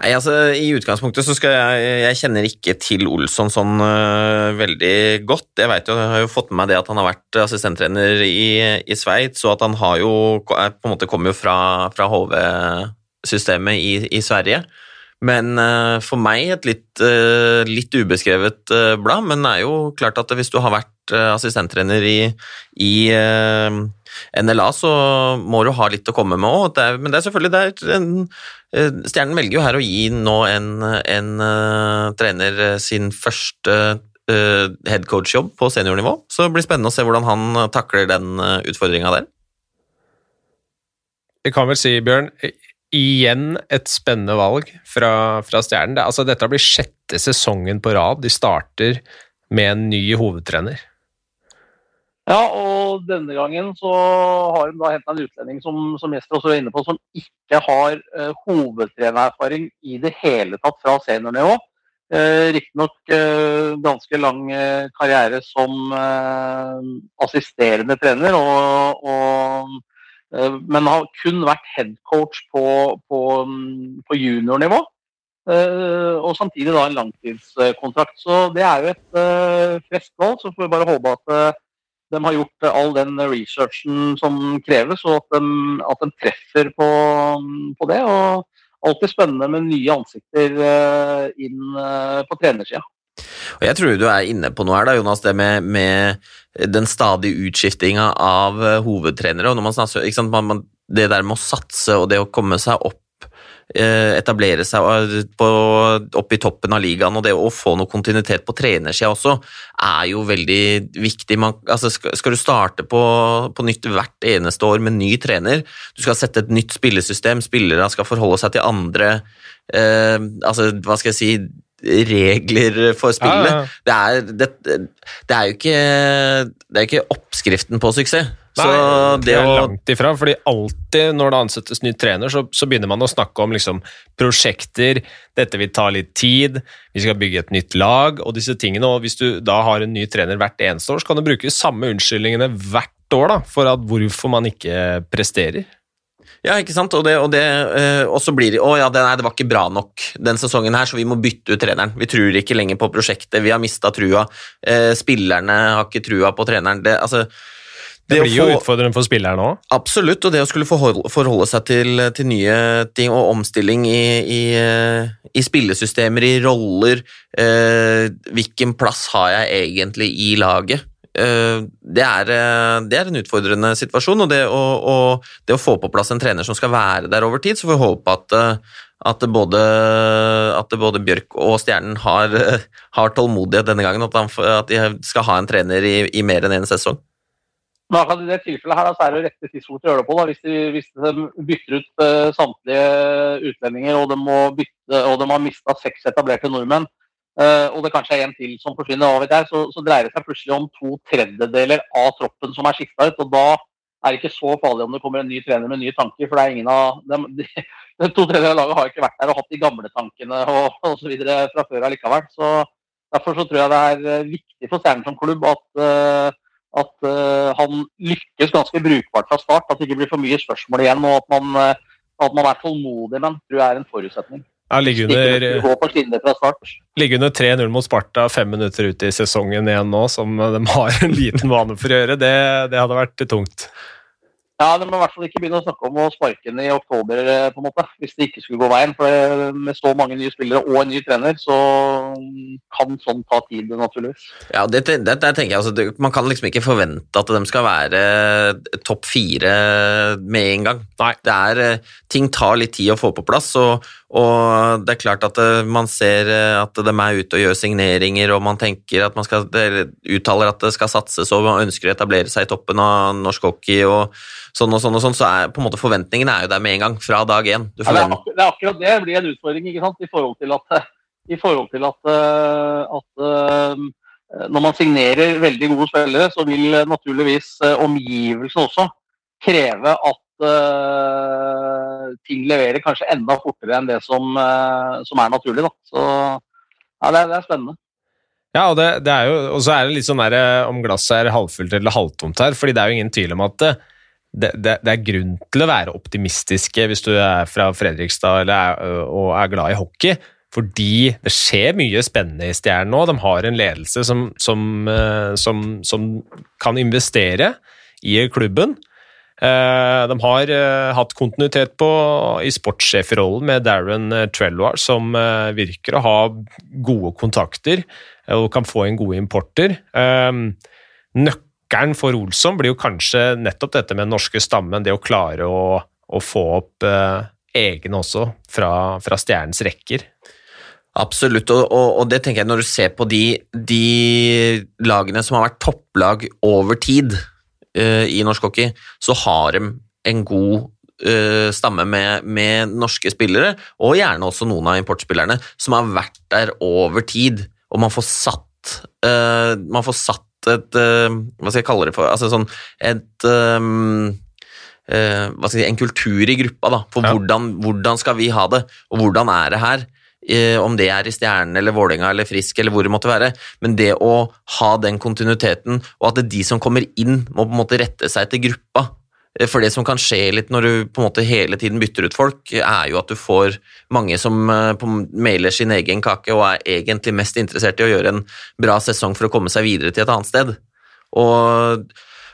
Nei, altså I utgangspunktet så skal jeg Jeg kjenner ikke til Olsson sånn uh, veldig godt. Jeg vet jo, jeg har jo fått med meg det at han har vært assistenttrener i, i Sveits, og at han har jo på en måte kommer jo fra, fra HV-systemet i, i, Sverige. Men uh, for meg et litt, uh, litt ubeskrevet blad, men det er jo klart at hvis du har vært assistenttrener i, i NLA så må du ha litt å komme med òg, men det er selvfølgelig det er en, eh, Stjernen velger jo her å gi nå en, en uh, trener eh, sin første uh, headcoach-jobb på seniornivå, så det blir spennende å se hvordan han takler den uh, utfordringa der. Vi kan vel si, Bjørn, igjen et spennende valg fra, fra Stjernen. Det, altså, dette blir sjette sesongen på rad de starter med en ny hovedtrener. Ja, og denne gangen så har de da henta en utlending som, som Jesper også var inne på, som ikke har uh, hovedtrenererfaring i det hele tatt fra seniornivå. Uh, Riktignok uh, ganske lang uh, karriere som uh, assisterende trener, og, og, men har kun vært headcoach på, på, um, på juniornivå. og samtidig da en langtidskontrakt. Så det er jo et uh, friskt valg. Så får vi bare håpe at de har gjort all den researchen som kreves, og at de, at de treffer på, på, det. og Alltid spennende med nye ansikter eh, inn eh, på trenersida. Jeg tror du er inne på noe her, da, Jonas, det med, med den stadige utskiftinga av eh, hovedtrenere. og når man snakker, man, man, Det der med å satse og det å komme seg opp Eh, etablere seg eh, på, opp i toppen av ligaen, og det å få noe kontinuitet på trenersida også, er jo veldig viktig. Man, altså skal, skal, du starte på, på, nytt hvert eneste år med ny trener, du skal sette et nytt spillesystem, spillere skal forholde seg til andre eh, altså, hva skal jeg si regler for spillet. Ja, ja. Det, er, det, det, er, jo ikke, det er ikke oppskriften på suksess. Nei, det, er langt ifra, fordi alltid når det ansettes ny trener, så, så begynner man å snakke om liksom, prosjekter, dette vil ta litt tid, vi skal bygge et nytt lag og disse tingene. og Hvis du da har en ny trener hvert eneste år, så kan du bruke samme unnskyldningene hvert år da, for at hvorfor man ikke presterer. Ja, ikke sant. Og, det, og, det, uh, og så blir det Å ja, det, nei, det var ikke bra nok den sesongen her, så vi må bytte ut treneren. Vi tror ikke lenger på prosjektet, vi har mista trua. Uh, spillerne har ikke trua på treneren. Det, altså, det, det blir jo utfordrende for spilleren òg. Absolutt, og det å skulle forholde, forholde seg til, til, nye ting og omstilling i, i, eh, i spillesystemer, i roller. Eh, hvilken plass har jeg egentlig i laget? Eh, det er, eh, det er, en utfordrende situasjon, og det å, og det å, få på plass en trener som skal være der over tid, så får vi håpe at, eh, at, både, at både, Bjørk og Stjernen har, har, tålmodighet denne gangen, at, at, de skal ha en trener i, i mer enn én en sesong. Men akkurat I det tilfellet her så er det rette tidspunktet å gjøre det på. Da. Hvis, de, hvis de bytter ut uh, samtlige utlendinger og de, bytte, og de har mista seks etablerte nordmenn, Uh, og det kanskje er en til som forsvinner, hva vet jeg, så, så, dreier det seg plutselig om to tredjedeler av troppen som er skifta ut. og Da er det ikke så farlig om det kommer en ny trener med nye tanker. For det er ingen av dem, de, de to tredjedeler av laget har ikke vært der og hatt de gamle tankene og osv. fra før allikevel. Så Derfor så tror jeg det er eh, viktig for Stjernen som klubb at, uh, at uh, han lykkes ganske brukbart fra start. At det ikke blir for mye spørsmål igjen, og at man, at man er tålmodig med tror jeg er en forutsetning. Ja, ligge under, ligge under 3-0 mot Sparta fem minutter ut i sesongen igjen nå, som de har en liten vane for å gjøre, det, det hadde vært tungt. Ja, De må i hvert fall ikke begynne å snakke om å sparke den i oktober, eh, på en måte, hvis det ikke skulle gå veien. For Med så mange nye spillere og en ny trener, så kan sånn ta tid, naturligvis. Ja, det, det, det tenker jeg, altså, Man kan liksom ikke forvente at de skal være topp fire med en gang. Nei. Det er, eh, ting tar litt tid å få på plass. og og det er klart at eh, man ser at de er ute og gjør signeringer, og man tenker at man skal, uttaler at det skal satses, og man ønsker å etablere seg i toppen av norsk hockey. og sånn og sånn, og sånn, så er på en måte forventningene er jo der med en gang, fra dag én. Ja, det, er det, er akkurat det det blir en utfordring ikke sant? i forhold til at, i forhold til at, eh, at eh, når man signerer veldig gode spillere, så vil naturligvis eh, omgivelsene også kreve at uh, ting leverer kanskje enda fortere enn det som, uh, som er naturlig. Da. Så ja, det, det er spennende. Ja, og, det, det er jo, og så er det litt sånn der, om glasset er halvfullt eller halvtomt her. fordi det er jo ingen tvil om at det, det, det, er grunn til å være optimistiske hvis du er fra Fredrikstad er, og er glad i hockey. Fordi det skjer mye spennende i Stjernen nå. De har en ledelse som, som, som, som kan investere i klubben. De har hatt kontinuitet på, i sportssjefrollen med Darren Trelloir, som virker å ha gode kontakter og kan få inn gode importer. Nøkkelen for Olsson blir jo kanskje nettopp dette med den norske stammen, det å klare å, å få opp eh, egne også fra, fra stjernens rekker. Absolutt, og, og, og, det tenker jeg når du ser på de, de lagene som har vært topplag over tid i norsk hockey, så har de en god uh, stamme med, med, norske spillere, og gjerne også noen av importspillerne, som har vært der over tid, og man får satt, uh, man får satt et uh, Hva skal jeg kalle det for? Altså sånn et um, uh, hva skal jeg si, En kultur i gruppa, da. For Ja. hvordan, hvordan skal vi ha det, og hvordan er det her? Eh, om det er i Stjernen eller Vålerenga eller Frisk eller hvor det måtte være. Men det å ha den kontinuiteten, og at de som kommer inn, må på en måte rette seg til gruppa. Eh, For det som kan skje litt når du på en måte hele tiden bytter ut folk, er jo at du får mange som eh, mailer sin egen kake og er egentlig mest interessert i å gjøre en bra sesong for å komme seg videre til et annet sted. Og,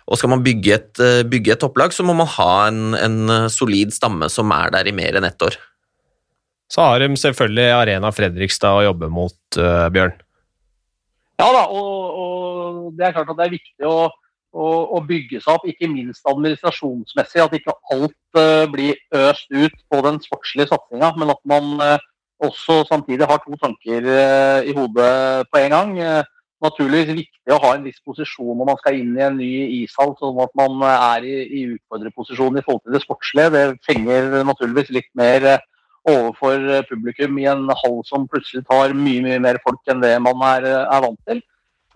og skal man bygge et, bygge et topplag, så må man ha en, en solid stamme som er der i mer enn ett år. Så har de selvfølgelig Arena Fredrikstad å jobbe mot, uh, Bjørn. Ja da, og, og det er klart at det er viktig å, å, å bygge seg opp, ikke minst administrasjonsmessig. At ikke alt uh, blir øst ut på den sportslige satsinga, men at man uh, også samtidig har to tanker i hodet på en gang. Naturligvis viktig å ha en viss posisjon når man skal inn i en ny ishall, sånn at man er i, i utfordrerposisjon i forhold til det sportslige. Det fenger naturligvis litt mer eh, overfor eh, publikum i en hall som plutselig tar mye mye mer folk enn det man er, er vant til.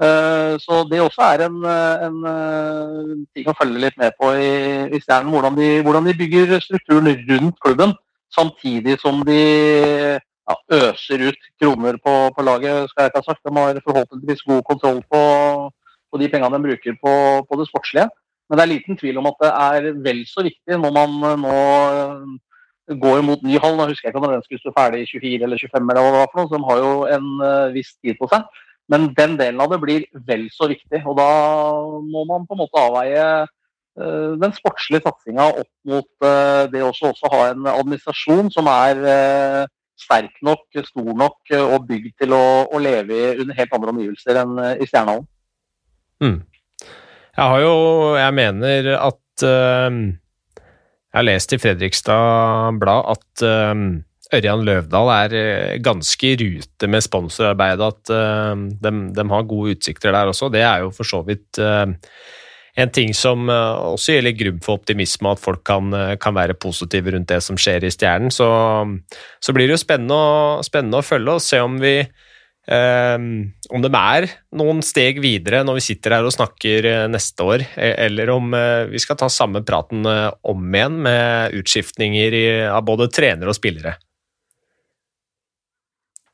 Eh, Så det også er en, eh, en eh, ting å følge litt med på i, i Stjernen. Hvordan de, hvordan de bygger strukturen rundt klubben, samtidig som de ja, øser ut kroner på, på laget. skal jeg ikke ha sagt. De har forhåpentligvis god kontroll på, på de pengene de bruker på, på det sportslige. Men det er liten tvil om at det er vel så viktig når man eh, nå eh, går mot ny hall. Nå husker jeg ikke om den skulle stå ferdig i 24 eller 25, eller hva det var for noe, så de har jo en eh, viss tid på seg. Men den delen av det blir vel så viktig. Og da må man på en måte avveie eh, den sportslige satsinga opp mot eh, det også, også ha en administrasjon som er sterk nok, stor nok og bygd til å, å leve i under helt andre omgivelser enn i Stjernehallen. Jeg har jo Jeg mener at eh, Jeg har lest i Fredrikstad Blad at eh, Ørjan Løvdahl er eh, ganske i rute med sponsorarbeidet, at eh, de, de har gode utsikter der også. Det er jo for så vidt en ting som også gjelder grunn for optimisme, at folk kan, kan være positive rundt det som skjer i Stjernen. Så, så blir det jo spennende å, spennende å følge og se om vi eh, om de er noen steg videre når vi sitter her og snakker eh, neste år, eh, eller om uh, vi skal ta samme praten uh, om igjen med utskiftninger i, av både trenere og spillere.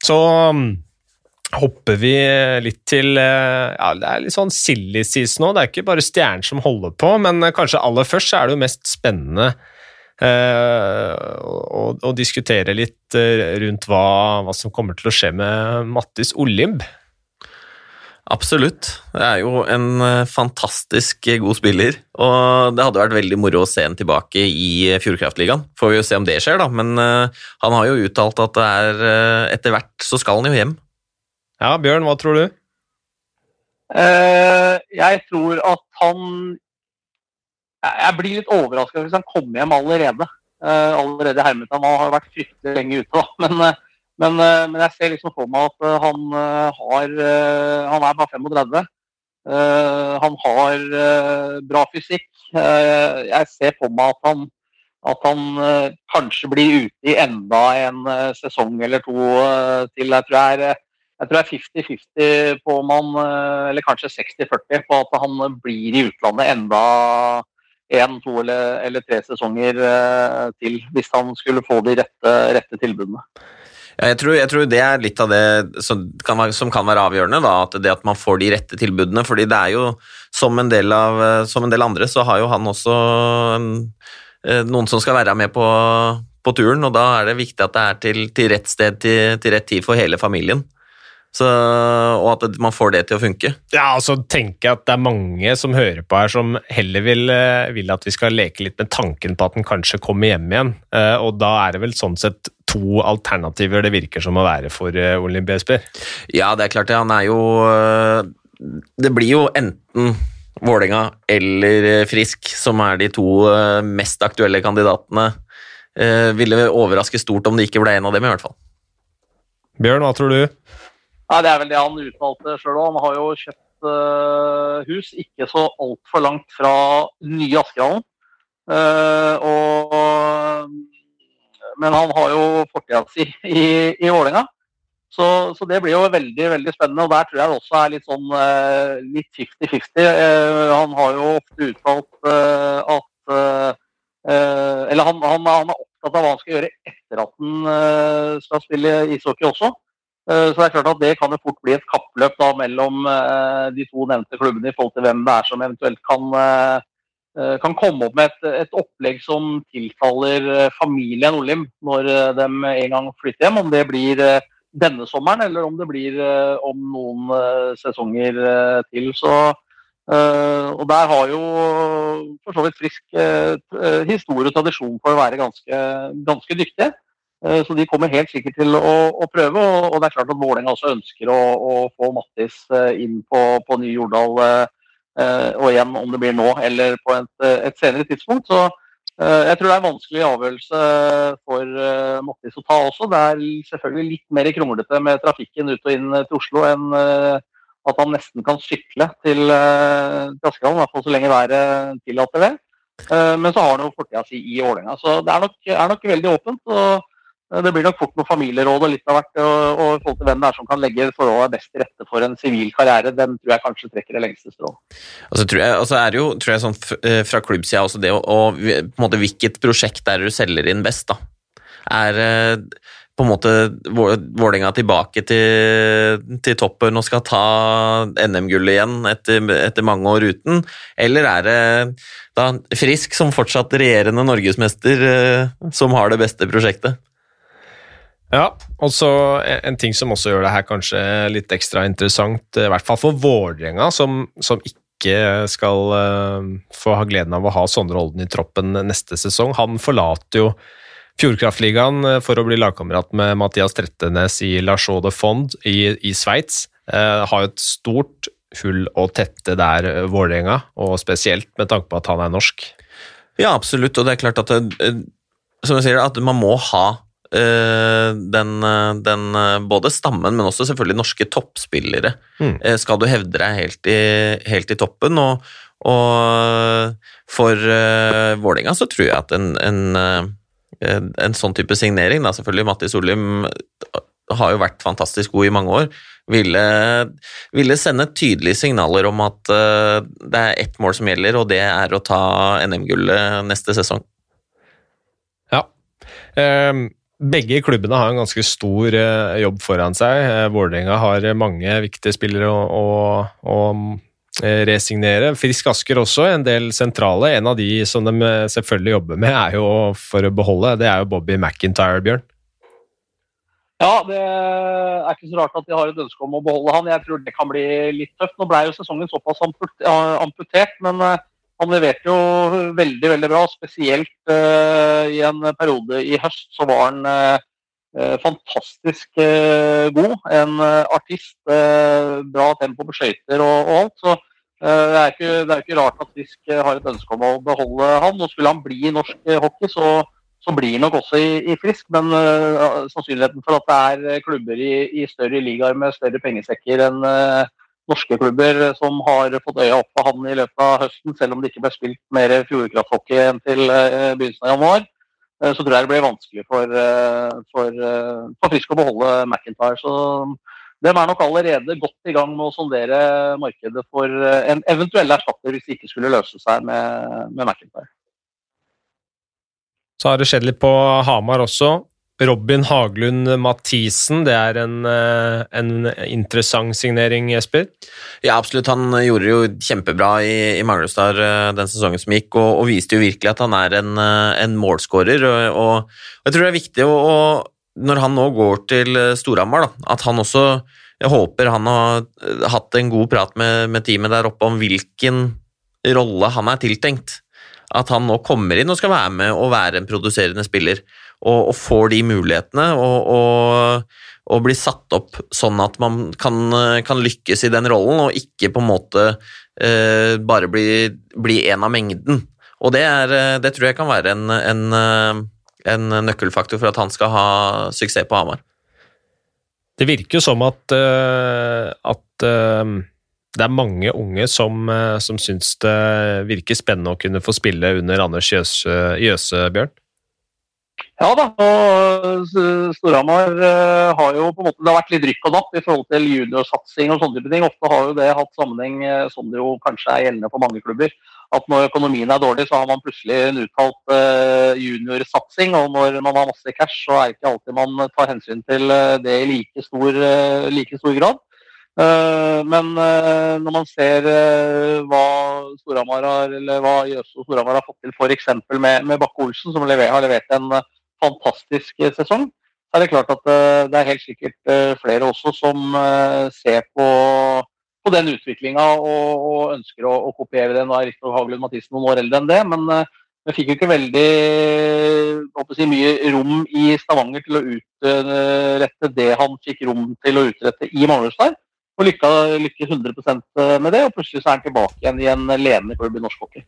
Så um, hopper vi litt til uh, Ja, det er litt sånn silly season nå. Det er ikke bare Stjernen som holder på, men kanskje aller først er det jo mest spennende eh, og, å diskutere litt eh, rundt hva, hva som kommer til å skje med Mattis Olimb. Absolutt. Det er jo en eh, fantastisk god spiller, og det hadde vært veldig moro å se han tilbake i Fjordkraftligaen. Får vi jo se om det skjer, da, men han har jo uttalt at det er etter hvert så skal han jo hjem. Ja, Bjørn, hva tror du? Eh, jeg tror at han Jeg blir litt overraska hvis han kommer hjem allerede. Uh, allerede hermet. Han har vært fryktelig lenge ute, da. Men, uh, men, uh, men jeg ser liksom for meg at han har Han er bare 35. Eh, han har bra fysikk. Jeg ser for meg at han at han kanskje blir ute i enda en sesong eller to til. Jeg tror jeg er eh, jeg tror jeg er 50-50 på om han, eller kanskje 60-40 på at han blir i utlandet enda én, to eller, eller tre sesonger eh, til, hvis han skulle få de rette, rette tilbudene. Ja, jeg, tror, jeg tror det er litt av det som kan være, som kan være avgjørende, da, at det at man får de rette tilbudene. fordi det er jo, som en del, av, som en del andre, så har jo han også eh, noen som skal være med på, på turen, og da er det viktig at det er til, til rett sted til, til rett tid for hele familien. Så, og at man får det til å funke. Ja, og så tenker jeg at det er mange som hører på her som heller vil, eh, vil at vi skal leke litt med tanken på at den kanskje kommer hjem igjen. Eh, Og da er det vel sånn sett to alternativer det virker som å være for eh, Olimp Esper. Ja, det er klart det. Han er jo Det blir jo enten Vålerenga eller Frisk som er de to mest aktuelle kandidatene. Eh, ville overraske stort om det ikke ble en av dem, i hvert fall. Bjørn, hva tror du? Nei, Det er vel det han utvalgte sjøl òg. Han har jo kjøpt uh, hus ikke så altfor langt fra nye Askerhallen. Uh, men han har jo fortida si i, i Vålerenga. Så, så, det blir jo veldig veldig spennende. og Der tror jeg det også er litt sånn litt 50-50. Han har jo ofte uttalt at Eller han, han, han, er opptatt av hva han skal gjøre etter at han skal spille ishockey også. Så det er klart at det kan jo fort bli et kappløp da mellom de to nevnte klubbene i forhold til hvem det er som eventuelt kan Eh, kan komme opp med et, et, opplegg som tilfaller eh, familien Olim når eh, de en gang flytter hjem. Om det blir denne sommeren eller om det blir om noen sesonger til. Så, og der har jo for så vidt Frisk historie og tradisjon for å være ganske, ganske dyktige. Så de kommer helt sikkert til å, å prøve. Og, og, det er klart at Vålerenga også ønsker å, å få Mattis inn på, på Ny Jordal Eh, og igjen om det blir nå eller på et, eh, et senere tidspunkt. Så eh, jeg tror det er en vanskelig avgjørelse for Mattis å ta også. Det er selvfølgelig litt mer kronglete med trafikken ut og inn til Oslo enn at han nesten kan sykle til, til Askeland, i hvert fall så lenge været tillater det. Men så har han jo fortida si i Ålerenga. Så det er nok, er nok veldig åpent. og Eh, det blir nok fort noe familieråd og litt av hvert. Og, og forhold til hvem det er som kan legge forholdene best til rette for en sivil karriere, den tror jeg kanskje trekker det lengste strået. Og så tror jeg, altså er det jo tror jeg sånn eh, fra klubbsida også det og, på en måte Hvilket prosjekt er det du selger inn best, da? Er eh, på en måte Vålerenga tilbake til, til, toppen og skal ta NM-gullet igjen etter, etter, mange år uten? Eller er det da Frisk som fortsatt regjerende norgesmester som har det beste prosjektet? Ja, og så en ting som også gjør det her kanskje litt ekstra interessant, i hvert fall for Vålerenga, som, som, ikke skal uh, få ha gleden av å ha Sondre Holden i troppen neste sesong. Han forlater jo Fjordkraftligaen eh, for å bli lagkamerat med Mathias Trettenes i La Chaux de Fond i, i Sveits. Uh, har jo et stort hull å tette der, Vålerenga, og spesielt med tanke på at han er norsk. Ja, absolutt, og det er klart at som jeg sier, at man må ha Eh, den, eh, den, eh, både stammen, men også selvfølgelig norske toppspillere. Mm. Skal du hevde deg helt i, helt i toppen. Og, og for uh, Vålerenga så tror jeg at en, en, en sånn type signering, da selvfølgelig Matti Solheim har jo vært fantastisk god i mange år, ville, ville sende tydelige signaler om at uh, det er ett mål som gjelder, og det er å ta NM-gullet neste sesong. Ja. Um begge klubbene har en ganske stor eh, jobb foran seg. Eh, Vålerenga har mange viktige spillere å, å, å eh, resignere. Frisk Asker også, en del sentrale. En av de som de selvfølgelig jobber med, er jo for å beholde, det er jo Bobby McIntyre, Bjørn. Ja, det er ikke så rart at de har et ønske om å beholde han. Jeg tror det kan bli litt tøft. Nå ble jo sesongen såpass amputert, men han leverte jo veldig veldig bra. Spesielt uh, i en periode i høst så var han uh, fantastisk uh, god. En artist. bra tempo på skøyter og, og, alt. Så det er, ikke, det, er ikke, rart at Fisk har et ønske om å beholde han. Og skulle han bli i norsk hockey, så, så blir han nok også i, i Frisk. Men sannsynligheten for at det er klubber i, i større ligaer med større pengesekker enn norske klubber som har fått øya opp for han i løpet av høsten, selv om det ikke ble spilt mer Fjordkrafthockey enn til eh, begynnelsen av januar. Eh, så tror jeg det blir vanskelig for, eh, for, for Frisk å beholde McIntyre. Så de er nok allerede godt i gang med å sondere markedet for en eventuell erstatter hvis det ikke skulle løse seg med, med McIntyre. Så har det skjedd litt på Hamar også. Robin Haglund Mathisen, det er en, eh, en, interessant signering, Jesper? Ja, absolutt. Han gjorde det jo kjempebra i, i Manglerudstad eh, den sesongen som gikk, og, og, viste jo virkelig at han er en, eh, en målskårer. Og, og, jeg tror det er viktig, å, når han nå går til Storhamar, at han også Jeg håper han har hatt en god prat med, med teamet der oppe om hvilken rolle han er tiltenkt. At han nå kommer inn og skal være med og være en produserende spiller og, og får de mulighetene og, og, og, blir satt opp sånn at man kan, kan, lykkes i den rollen, og ikke på en måte eh, bare bli, bli, en av mengden. Og det, er, det tror jeg kan være en, en, en, nøkkelfaktor for at han skal ha suksess på Hamar. Det virker jo som at, uh, at det er mange unge som, som syns det virker spennende å kunne få spille under Anders Jøse, Jøse Bjørn? Ja da, og Storhamar uh, har jo på en måte Det har vært litt rykk og napp i forhold til juniorsatsing og sånne type ting. Ofte har jo det hatt sammenheng, uh, som det jo kanskje er gjeldende for mange klubber, at når økonomien er dårlig, så har man plutselig en uttalt uh, juniorsatsing. Og når man har masse cash, så er det ikke alltid man tar hensyn til det i like stor, like stor grad. Men når man ser hva Storhamar har, eller hva Jøse Storhamar har fått til f.eks. med, med Bakke Olsen, som har levert en fantastisk sesong. Så er det klart at eh, det er helt sikkert eh, flere også som eh, ser på, på den utviklinga og, og, ønsker å, å, kopiere den. Nå er riktignok Hagelund Mathisen noen år eldre enn det, men vi fikk jo ikke veldig si, mye rom i Stavanger til å utrette det han fikk rom til å utrette i Manglerstad. Og lykkes 100% med det, og plutselig så er han tilbake igjen i en ledende klubb i norsk hockey.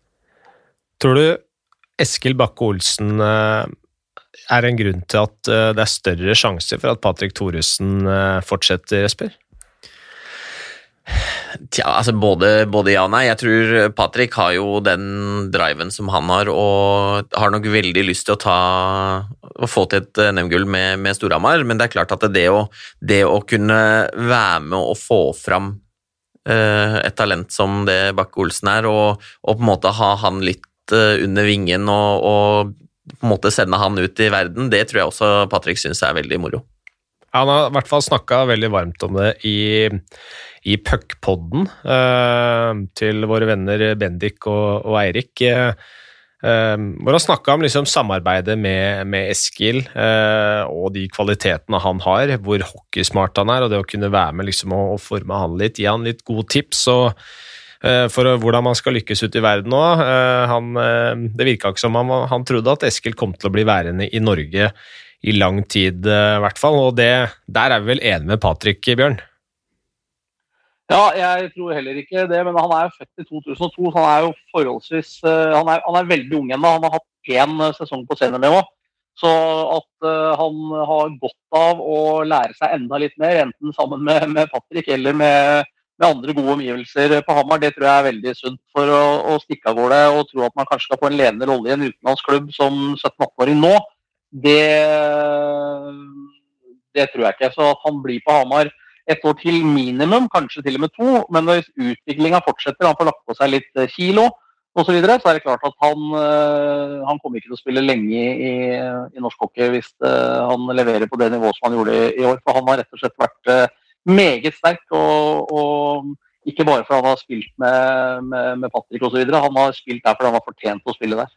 Tror du Eskil Bakke Olsen er en grunn til at eh, det er større sjanse for at Patrick Thoresen eh, fortsetter, Jesper? Tja, altså både, både, ja og nei. Jeg tror Patrick har jo den driven som han har, og har nok veldig lyst til å, ta, å få til et eh, NM-gull med, med Storhamar. Men det er klart at det å, det å kunne være med og få fram uh, et talent som det Bakke-Olsen er, og, og, på en måte ha han litt uh, under vingen og, og på en måte sende han ut i verden, det tror jeg også Patrick syns er veldig moro. Han har i hvert fall snakka veldig varmt om det i, i puckpodden eh, til våre venner Bendik og, og Eirik. Eh, hvor han snakka om liksom samarbeidet med, med Eskil eh, og de kvalitetene han har, hvor hockeysmart han er, og det å kunne være med liksom, og, og forme han litt, gi han litt gode tips. og Eh, for hvordan man skal lykkes ute i verden nå. Eh, eh, det virka ikke som han, han trodde at Eskil kom til å bli værende i Norge i lang tid, i hvert fall. Og det, der er vi vel enige med Patrick, Bjørn? Ja, jeg tror heller ikke det, men han er jo født i 2002, så han er jo forholdsvis Han er, han er veldig ung ennå. Han har hatt én sesong på seniornivå. Så at han har godt av å lære seg enda litt mer, enten sammen med, med Patrick eller med, med andre gode omgivelser på Hamar, det tror jeg er veldig sunt for å, å stikke av gårde og tro at man kanskje skal få en ledende rolle i en utenlandsklubb som 17-18-åring nå. Det, det, tror jeg ikke. Så at han blir på Hamar et år til minimum, kanskje til og med to, men hvis utviklinga fortsetter, han får lagt på seg litt eh, kilo osv., så, så er det klart at han, eh, han kommer ikke til å spille lenge i, i norsk hockey hvis eh, han leverer på det nivået som han gjorde i år. For han har rett og slett vært meget sterk. Og, og, ikke bare fordi han har spilt med, med, med Patrick osv. Han har spilt der fordi han har fortjent å spille der.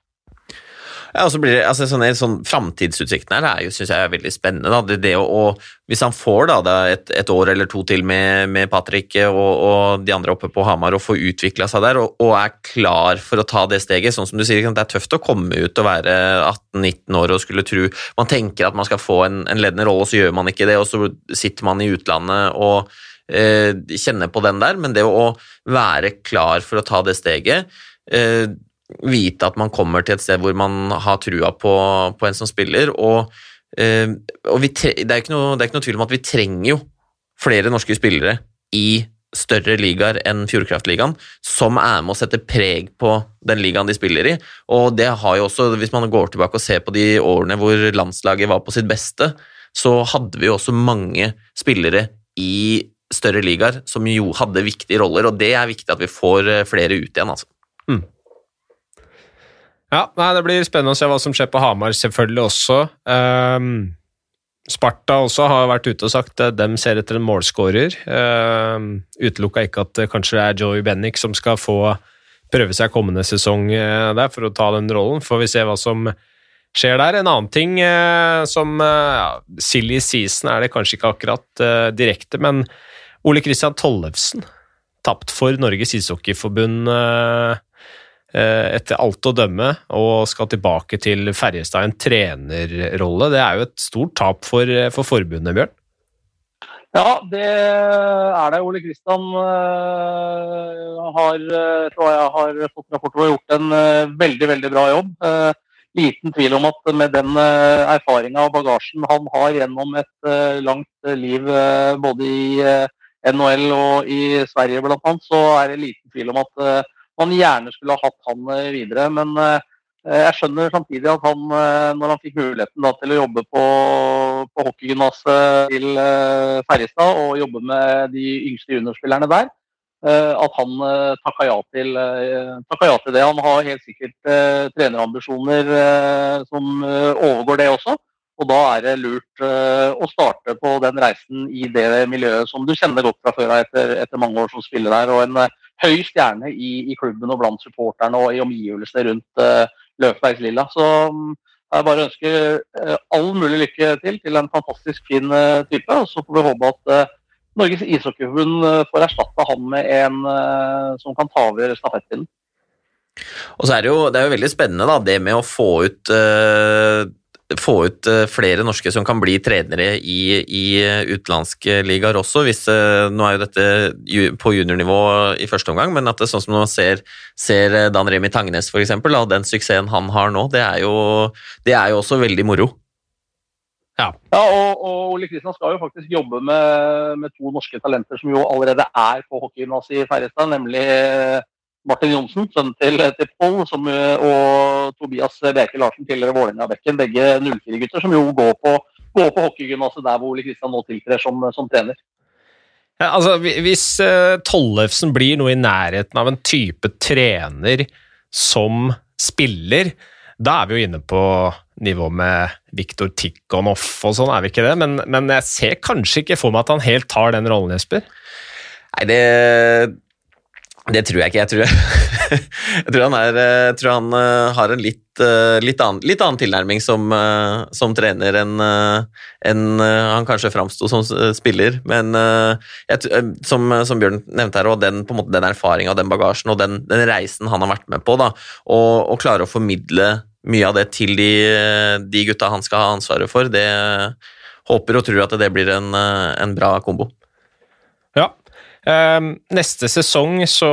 Ja, og så blir det, altså, sånn, sånn Framtidsutsiktene her er synes jeg er veldig spennende. Da. Det, det å, og, hvis han får da, et, et, år eller to til med, med Patrick og, og, de andre oppe på Hamar og får utvikla seg der og, og, er klar for å ta det steget, sånn som du sier, det er tøft å komme ut og være 18-19 år og skulle tro Man tenker at man skal få en, en ledende rolle, og så gjør man ikke det, og så sitter man i utlandet og eh, kjenner på den der, men det å være klar for å ta det steget eh, vite at man kommer til et sted hvor man har trua på, på en som spiller. Og, eh, og tre, det, er noe, det, er ikke noe, tvil om at vi trenger jo flere norske spillere i større ligaer enn Fjordkraftligaen, som er med å sette preg på den ligaen de spiller i. Og det har jo også, hvis man går tilbake og ser på de årene hvor landslaget var på sitt beste, så hadde vi jo også mange spillere i større ligaer som jo hadde viktige roller, og det er viktig at vi får eh, flere ut igjen, altså. Mm. Ja, nei, Det blir spennende å se hva som skjer på Hamar, selvfølgelig også. Um, Sparta også har vært ute og sagt at de ser etter en målskårer. Um, Utelukka ikke at det kanskje er Joey Bennick som skal få prøve seg kommende sesong uh, der for å ta den rollen. Får vi se hva som skjer der. En annen ting uh, som uh, ja, Silly season er det kanskje ikke akkurat direkte, men Ole Kristian Tollefsen tapt for Norges ishockeyforbund. Eh, etter alt å dømme, og skal tilbake til Ferjestad en trenerrolle. Det er jo et stort tap for, for forbundet, Bjørn? Ja, det er det. Ole Kristian uh, har, tror jeg har fått rapporter og gjort en veldig, veldig bra jobb. Liten tvil om at med den erfaringa og bagasjen han har gjennom et langt liv både i NHL og i Sverige bl.a., så er det liten tvil om at man gjerne skulle ha hatt han eh, videre. Men eh, jeg skjønner samtidig at han, når han fikk muligheten da, til å jobbe på, på hockeygymnaset til Ferjestad og jobbe med de yngste juniorspillerne der, at han takka ja, til, takka ja til det. Han har helt sikkert trenerambisjoner som overgår det også. Og da er det lurt å starte på den reisen i det miljøet som du kjenner godt fra før etter, etter, mange år som spiller der. Og en høy stjerne i, i, klubben og blant supporterne og i omgivelsene rundt uh, Løvbergs Lilla. Så um, jeg bare ønsker uh, all mulig lykke til til en fantastisk fin type. Og så får vi håpe at Norges ishockeyforbund får erstatta han med en som kan ta over stafettpinnen. Og så er det jo, det er jo veldig spennende da, det med å få ut få ut eh, flere norske som kan bli trenere i, i utenlandske ligaer også. Hvis, eh, nå er jo dette på juniornivå i første omgang, men at det er sånn som man ser, ser Dan Remi Tangnes f.eks., den suksessen han har nå, det er jo, det er jo også veldig moro. Ja, ja og, og, Ole Kristian skal jo faktisk jobbe med, med, to norske talenter som jo allerede er på hockeygymnaset i Færrestad, nemlig Martin Johnsen, sønnen til, til Pål, og Tobias Bjerke Larsen, tidligere Vålerenga-bekken. Begge 04-gutter som jo går på, går på hockeygymnaset der hvor Ole Kristian nå tiltrer som, som trener. Ja, altså, hvis uh, Tollefsen blir noe i nærheten av en type trener som spiller, da er vi jo inne på nivå med Viktor Tikhonov og sånn, er vi ikke det? Men, men, jeg ser kanskje ikke for meg at han helt tar den rollen, Jesper? Nei, det det tror jeg ikke. Jeg tror, jeg tror, han, er, jeg eh, tror han, uh, har en litt, uh, litt, annen, litt annen, tilnærming som, som trener enn en han kanskje framsto som spiller. Men jeg, som, som, Bjørn nevnte her, og den, på en måte, den erfaringa og den bagasjen og den, den, reisen han har vært med på, da, og, og klare å formidle mye av det til de, de, gutta han skal ha ansvaret for, det håper og tror at det blir en, en bra kombo. Ehm, neste sesong så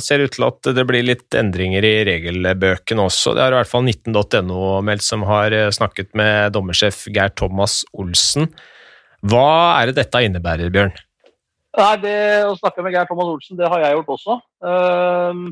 ser det ut til at det blir litt endringer i regelbøkene også. Det er i hvert fall 19.no meldt som har eh, snakket med dommersjef Geir Thomas Olsen. Hva er det dette innebærer, Bjørn? Nei, det Å snakke med Geir Thomas Olsen, det har jeg gjort også. Uh,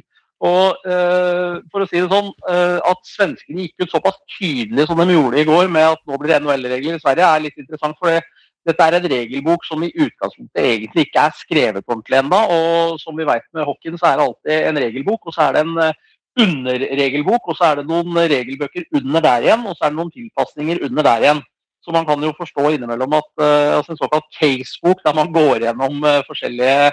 og uh, for å si det sånn, uh, At svenskene gikk ut såpass tydelig som de gjorde i går med at nå blir det NHL-regler i Sverige, er litt interessant. for det dette er en regelbok som i utgangspunktet egentlig ikke er skrevet ordentlig ennå. Og som vi vet med hockeyen, så er det alltid en regelbok, og så er det en eh, underregelbok, og så er det noen regelbøker under der igjen, og så er det noen tilpasninger under der igjen. Så man kan jo forstå innimellom at uh, altså en såkalt casebok, der man går gjennom uh, forskjellige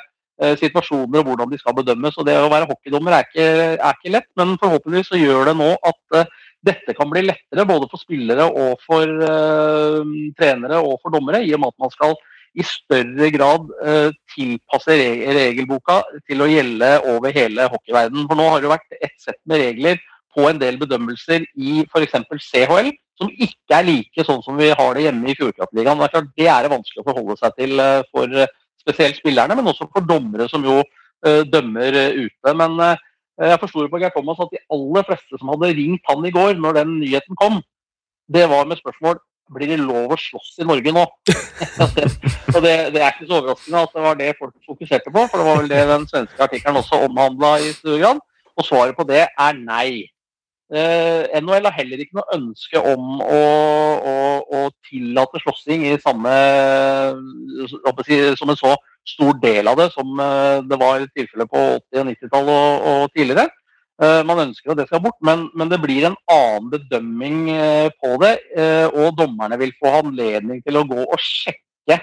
situasjoner og hvordan de skal bedømmes. og Det å være hockeydommer er ikke, er ikke lett, men forhåpentligvis så gjør det nå at dette kan bli lettere både for spillere og for uh, trenere og for dommere, i og med at man skal i større grad uh, tilpasse re regelboka til å gjelde over hele hockeyverdenen. For nå har det vært ett sett med regler på en del bedømmelser i f.eks. CHL, som ikke er like sånn som vi har det hjemme i Fjordkraftligaen. Det er klart det er det vanskelig å forholde seg til uh, for spesielt spillerne, men også for dommere som jo dømmer ute. Men jeg forsto på Geir Thomas at de aller fleste som hadde ringt han i går, når den nyheten kom, det var med spørsmål blir det lov å slåss i Norge nå? og det, det, er ikke så overraskende at det var det folk fokuserte på, for det var vel det den svenske artikkelen også omhandla i stor grad. Og svaret på det er nei. Eh, NHL har heller ikke noe ønske om å, å, å tillate slåssing i samme som en så stor del av det, som eh, det var tilfellet på 80- og 90-tallet og, og, tidligere. Eh, man ønsker at det skal bort, men, men, det blir en annen bedømming eh, på det. Og dommerne vil få anledning til å gå og sjekke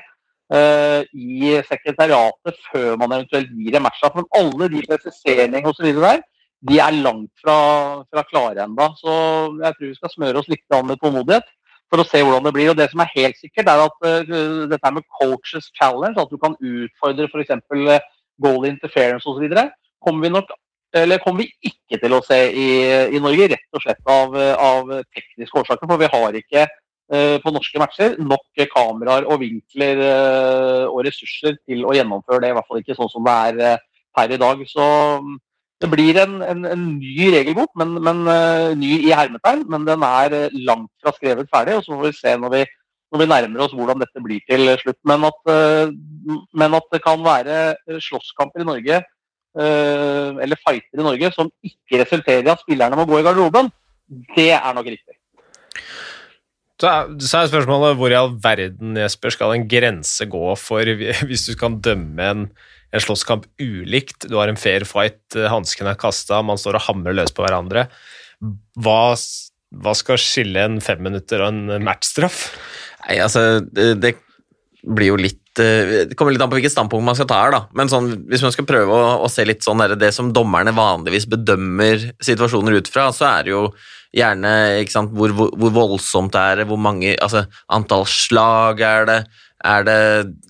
i sekretariatet før man eventuelt gir en match. Men alle de presiseringene osv. der, de er langt fra, fra klare ennå. Så jeg tror vi skal smøre oss litt med tålmodighet for å se hvordan det blir. Og Det som er helt sikkert, er at uh, dette med coaches challenge, at du kan utfordre f.eks. Eh, goal interference osv., kommer vi kommer vi ikke til å se i, i Norge, rett og slett av, av, tekniske årsaker. For vi har ikke uh, på norske matcher nok kameraer og vinkler uh, og ressurser til å gjennomføre det. I hvert fall ikke sånn som det er per i dag. Så um, det blir en, en, en ny regelbok, men, men uh, ny i hermetegn. Men den er uh, langt fra skrevet ferdig, og så får vi se når vi, når vi nærmer oss hvordan dette blir til slutt. Men at, uh, men at det kan være slåsskamper i Norge, eller fighter i Norge, som ikke resulterer i at spillerne må gå i garderoben, Det er nok riktig. Så er spørsmålet hvor i all verden Jesper, skal en grense gå for hvis du kan dømme en, en slåsskamp ulikt? Du har en fair fight, eh, hansken er kasta, man står og hamrer løs på hverandre. Hva, hva skal skille en fem minutter og en matchstraff? Nei, altså, det, det blir jo litt eh, Det kommer litt an på hvilket standpunkt man skal ta her, da. Men sånn, hvis man skal prøve å, å se litt sånn der, det som dommerne vanligvis bedømmer situasjoner ut fra, så er det jo gjerne sant, hvor, hvor, hvor voldsomt er det, hvor mange altså, Antall slag er det, er det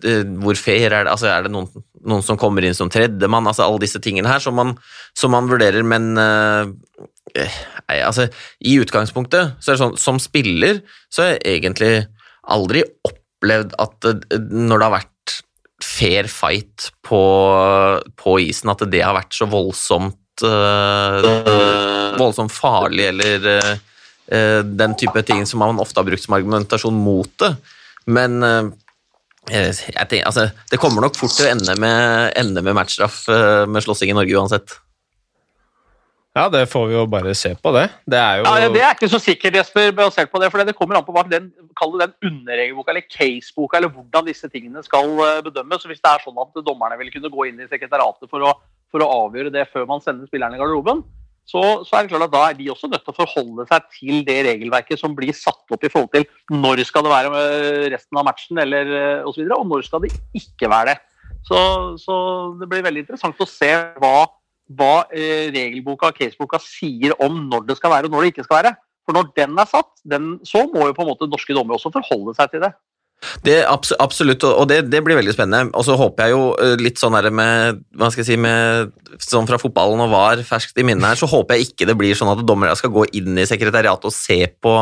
eh, Hvor fair er det? Altså, er det noen, noen som kommer inn som tredjemann? Altså, alle disse tingene her som man, som man vurderer, men uh, nei, altså, I utgangspunktet, så er det sånn som spiller, så har jeg egentlig aldri opplevd at uh, når det har vært fair fight på, på isen, at det har vært så voldsomt uh, voldsomt farlig eller uh, den type ting som man ofte har brukt som argumentasjon mot det. Men tenker, altså, det kommer nok fort til å ende med, ende med matchstraff med slåssing i Norge uansett. Ja, det får vi jo bare se på, det. Det er jo ja, Det er ikke så sikkert, Jesper, basert på det. For det kommer an på hva den, den underregelboka eller caseboka, eller hvordan disse tingene skal bedømmes. Så Hvis det er sånn at dommerne vil kunne gå inn i sekretariatet for å for å avgjøre det før man sender spillerne i garderoben, så, så, er det klart at da er de også nødt til å forholde seg til det regelverket som blir satt opp i forhold til når skal det være resten av matchen eller eh, osv., og, og når skal det ikke være det. Så, så, det blir veldig interessant å se hva, hva eh, regelboka og caseboka sier om når det skal være og når det ikke skal være. For når den er satt, den, så må jo på en måte norske dommere også forholde seg til det. Det Absolutt, og det, det, blir veldig spennende. Og så håper jeg jo eh, litt sånn med hva skal jeg si, med, sånn fra fotballen og VAR ferskt i minnet her, så håper jeg ikke det blir sånn at dommere skal gå inn i sekretariatet og se på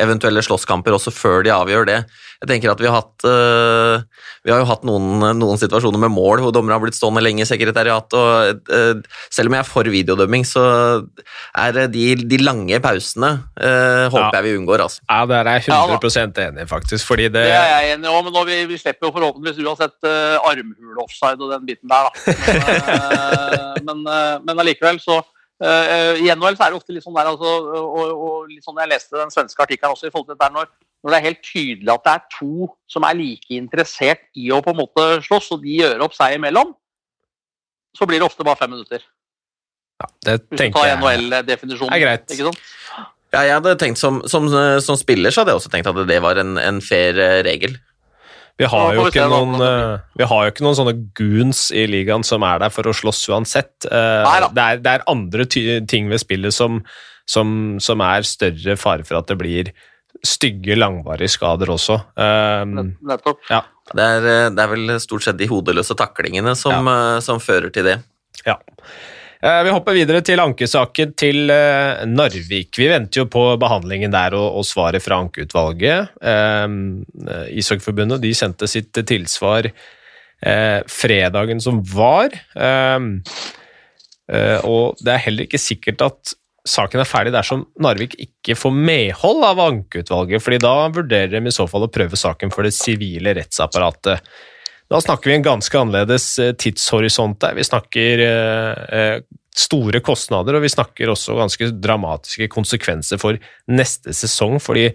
eventuelle slåsskamper også før de avgjør det. Jeg tenker at Vi har hatt, uh, vi har jo hatt noen, noen, situasjoner med mål hvor dommere har blitt stående lenge i sekretariatet. og uh, Selv om jeg er for videodømming, så er de, de lange pausene uh, håper ja. jeg vi unngår. Altså. Ja, Der er jeg 100% enig, faktisk. fordi det... det er jeg enig i, men vi, vi, slipper jo forhåpentligvis uansett uh, armhule-offside og den biten der. da. Men, men allikevel så Uh, I NHL så er det ofte litt sånn der, altså, og, og, litt sånn jeg leste den svenske artikkelen også, i forhold til dette når, når, det er helt tydelig at det er to som er like interessert i å på en måte slåss, og de gjør opp seg imellom, så blir det ofte bare fem minutter. Ja, det tenker jeg NHL-definisjonen. er greit. Ikke sant? Ja, jeg hadde tenkt som, som, som, spiller så hadde jeg også tenkt at det var en, en fair eh, regel. Vi har, jo ikke noen, uh, vi har jo ikke noen sånne goons i ligaen som er der for å slåss uansett. Uh, det, er, det, er, andre ting ved spillet som, som, som, er større fare for at det blir stygge, langvarige skader også. Um, Nettopp. Ja. Det, er, det, er, vel stort sett de hodeløse taklingene som, ja. uh, som fører til det. Ja. Eh, vi hopper videre til ankesaken til eh, Narvik. Vi venter jo på behandlingen der og, og svaret fra ankeutvalget. Eh, Ishockeyforbundet de sendte sitt tilsvar eh, fredagen som var. Eh, eh, og det er heller ikke sikkert at saken er ferdig dersom Narvik ikke får medhold av ankeutvalget, fordi da vurderer de i så fall å prøve saken for det sivile rettsapparatet. Da snakker vi en ganske annerledes eh, tidshorisont der. Vi snakker eh, eh, store kostnader, og vi snakker også ganske dramatiske konsekvenser for neste sesong. fordi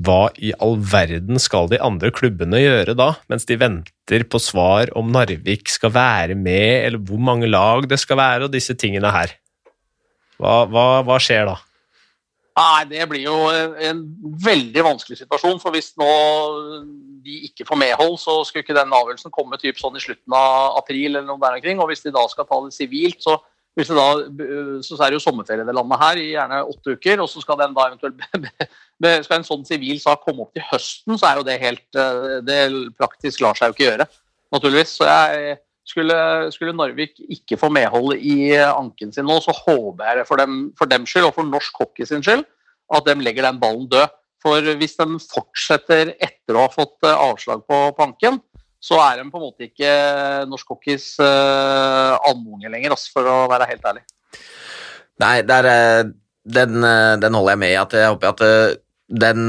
hva i all verden skal de andre klubbene gjøre da, mens de venter på svar om Narvik skal være med, eller hvor mange lag det skal være, og disse tingene her? Hva, hva, hva skjer da? Nei, Det blir jo en veldig vanskelig situasjon. For hvis nå de ikke får medhold, så skulle ikke den avgjørelsen komme typ sånn i slutten av april. eller noe der omkring, Og hvis de da skal ta det sivilt, så, da, så er det jo sommerferie i det landet her i gjerne åtte uker. Og så skal den da eventuelt skal en sånn sivil sak komme opp til høsten, så er jo det helt eh, Det praktisk lar seg jo ikke gjøre, naturligvis. Så jeg skulle, skulle, Narvik ikke få medhold i anken sin nå, så håper jeg det for dem, for dem skyld og for norsk hockey sin skyld at de legger den ballen død. For hvis de fortsetter etter å ha fått eh, avslag på, anken, så er de på en måte ikke norsk hockeys uh, anunge lenger, altså, for å være helt ærlig. Nei, der, den, den, holder jeg med i. Jeg håper at den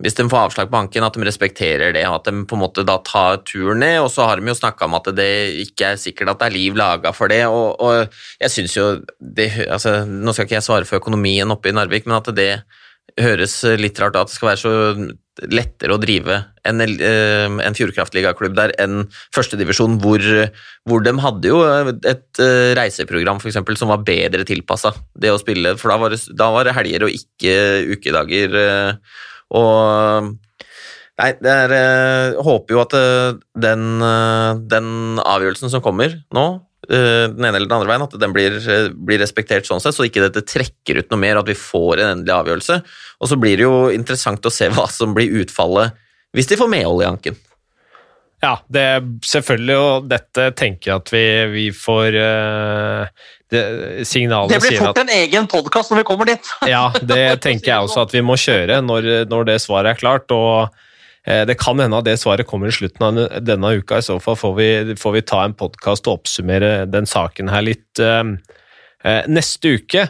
hvis de får avslag på anken, at de respekterer det, at de på en måte da tar turen ned. Og så har de jo snakka om at det ikke er sikkert at det er liv laga for det. Og, og jeg syns jo det, altså, Nå skal ikke jeg svare for økonomien oppe i Narvik, men at det høres litt rart at det skal være så lettere å drive en, eh, en Fjordkraftligaklubb der enn førstedivisjon, hvor, hvor de hadde jo et eh, reiseprogram for eksempel, som var bedre tilpassa det å spille, for da var, det, da var det helger og ikke ukedager. Eh, og Nei, er, jeg håper jo at den, den avgjørelsen som kommer nå, den ene eller den andre veien, at den blir, blir, respektert sånn sett, så ikke dette trekker ut noe mer, at vi får en endelig avgjørelse. Og så blir det jo interessant å se hva som blir utfallet hvis de får medhold i anken. Ja, det er selvfølgelig, og dette tenker jeg at vi, vi får uh, det, signalet Det blir fort en egen podkast når vi kommer dit. ja, det tenker jeg også at vi må kjøre når, når det svaret er klart. og uh, det kan hende at det svaret kommer i slutten av denne uka. I så fall får vi, får vi ta en podkast og oppsummere den saken her litt uh, neste uke.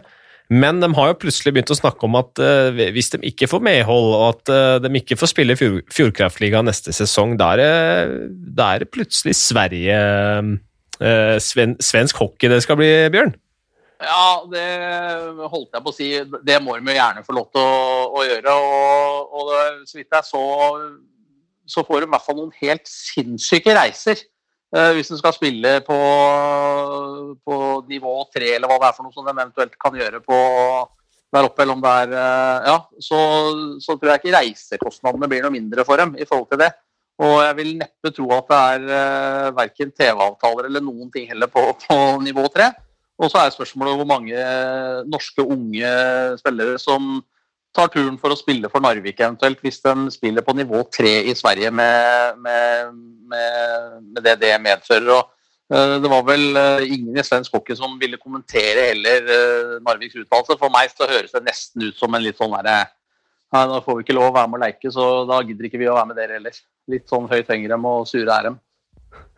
Men de har jo plutselig begynt å snakke om at uh, hvis de ikke får medhold, og at uh, de ikke får spille Fjord Fjordkraftligaen neste sesong, da er, det, plutselig Sverige uh, sven Svensk hockey det skal bli, Bjørn? Ja, det holdt jeg på å si. Det må de gjerne få lov til å, å gjøre. Og, og det, så vidt jeg så, så får de i hvert fall noen helt sinnssyke reiser. Uh, hvis en skal spille på, på, nivå tre, eller hva det er for noe som de eventuelt kan gjøre på der oppe, eller om det er uh, Ja, så, så, tror jeg ikke reisekostnadene blir noe mindre for dem i forhold til det. Og jeg vil neppe tro at det er uh, verken TV-avtaler eller noen ting heller på, på nivå tre. Og så er spørsmålet hvor mange norske unge spillere som tar turen for å spille for Narvik eventuelt, hvis de spiller på nivå tre i Sverige med, med, med, med det det medfører. Og, uh, det var vel uh, ingen i svensk hockey som ville kommentere heller uh, Narviks uttalelse. For meg så høres det nesten ut som en litt sånn herre Nei, da får vi ikke lov å være med og leke, så da gidder ikke vi å være med dere heller. Litt sånn høyt henger dem og sure er dem.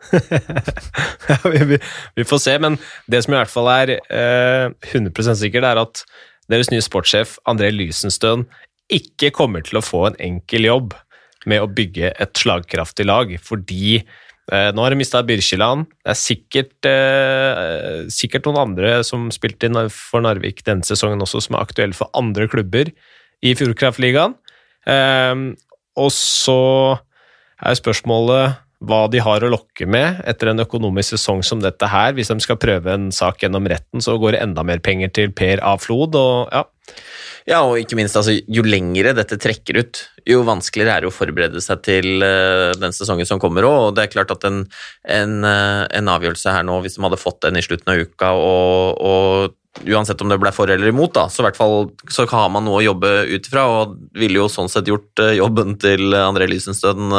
vi, får se, men det som i hvert fall er 100 sikkert, er at deres nye sportssjef André Lysenstøen ikke kommer til å få en enkel jobb med å bygge et slagkraftig lag, fordi eh, nå har de mista Birkeland. Det er sikkert, eh, sikkert, noen andre som spilte for Narvik denne sesongen også, som er aktuelle for andre klubber i Fjordkraftligaen. Eh, og så er spørsmålet hva de har å lokke med etter en økonomisk sesong som dette her. Hvis de skal prøve en sak gjennom retten, så går det enda mer penger til Per A. Flod. Og, ja. ja, og ikke minst, altså, jo lengre dette trekker ut, jo vanskeligere er det å forberede seg til uh, den sesongen som kommer òg. Og det er klart at en, en, uh, en, avgjørelse her nå, hvis de hadde fått den i slutten av uka, og, og uansett om det ble for eller imot, da, så i hvert fall så har man noe å jobbe ut ifra, og ville jo sånn sett gjort uh, jobben til André Lysenstøden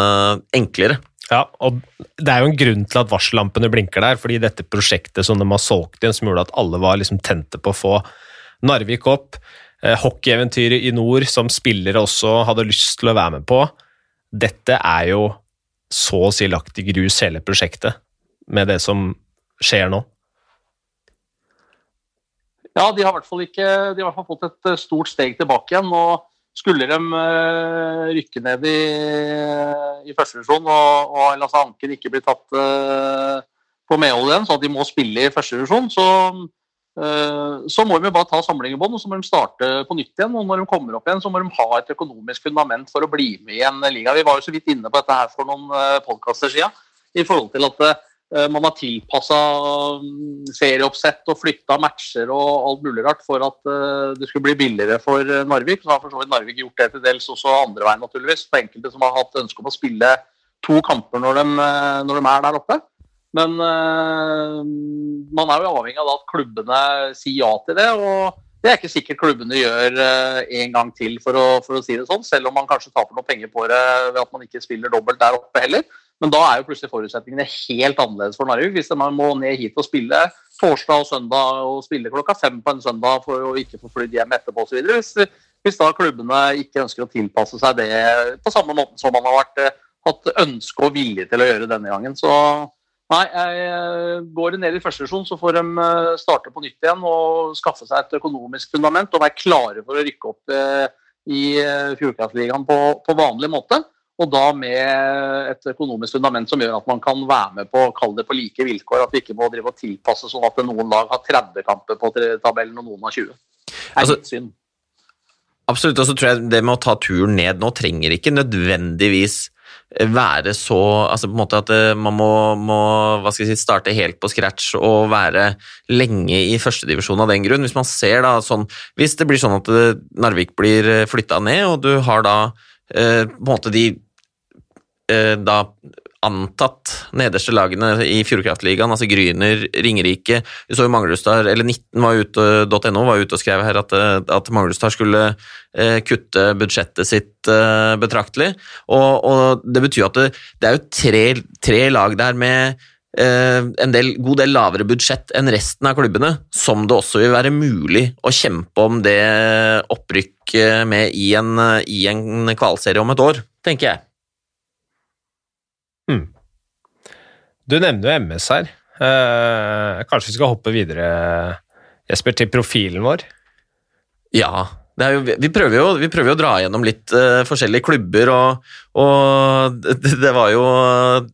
enklere. Ja, og det er jo en grunn til at varsellampene blinker der, fordi dette prosjektet som de har solgt inn, som gjorde at alle var liksom tente på å få Narvik opp, eh, hockeyeventyret i nord, som spillere også hadde lyst til å være med på, dette er jo så å si lagt i grus, hele prosjektet, med det som skjer nå. Ja, de har i hvert fall, ikke, de har i hvert fall fått et eh, stort steg tilbake igjen. og skulle de uh, rykke ned i, i første divisjon og, og Lasse Anker ikke bli tatt uh, på medhold igjen, så at de må spille i første divisjon, så, så må de bare ta samling i bånn og så må de starte på nytt igjen. og Når de kommer opp igjen, så må de ha et økonomisk fundament for å bli med i en liga. Vi var jo så vidt inne på dette her for noen podkaster siden, i forhold til at Eh, man har tilpassa serieoppsett og flytta matcher og alt mulig rart for at eh, det skulle bli billigere for eh, Narvik. Så har for så vidt Narvik gjort det til dels også andre veien, naturligvis. For enkelte som har hatt ønske om å spille to kamper når de, når de er der oppe. Men man er jo avhengig av at klubbene sier ja til det. og det er ikke sikkert klubbene gjør en gang til, for å, for å si det sånn. Selv om man kanskje taper noen penger på det ved at man ikke spiller dobbelt der oppe heller. Men da er jo plutselig forutsetningene helt annerledes for Narvik. Hvis man må ned hit og spille torsdag og søndag og spille klokka fem på en søndag for å ikke få flydd hjem etterpå osv. Hvis, hvis da klubbene ikke ønsker å tilpasse seg det på samme måte som man har vært, eh, hatt ønske og vilje til å gjøre denne gangen. Så nei, jeg eh, går det ned i første divisjon, så får de eh, starte på nytt igjen og skaffe seg et økonomisk fundament og være klare for å rykke opp i Fjordkraftligaen på, på vanlig måte. Og da med et økonomisk fundament som gjør at man kan være med på kall det på like vilkår. At vi ikke må drive og tilpasse sånn at noen lag har 30 kamper på tabellen og noen har 20. Det er Altså- litt synd. Absolutt. Og så tror jeg det med å ta turen ned nå trenger ikke nødvendigvis være så altså på en måte at eh, man må, må hva skal jeg si, starte helt på scratch og være lenge i førstedivisjon av den grunn. Hvis man ser da sånn Hvis det blir sånn at eh, Narvik blir flytta ned, og du har da eh, på en måte de eh, da antatt nederste lagene i Fjordkraftligaen, altså Gryner, Ringerike Vi så jo Manglerudstad, eller 19 var ute, var ute og skrev her at, eh, at Manglerudstad skulle eh, kutte budsjettet sitt eh, betraktelig. Og, og det betyr at det, det er jo tre, tre lag der med en del, god del lavere budsjett enn resten av klubbene, som det også vil være mulig å kjempe om det opprykket med i en, i en kvalserie om et år, tenker jeg. Du nevner jo MS her. Eh, kanskje vi skal hoppe videre, Jesper, til profilen vår? Ja. Jo, vi, prøver jo, vi prøver jo å dra gjennom litt uh, forskjellige klubber, og, og det, det var jo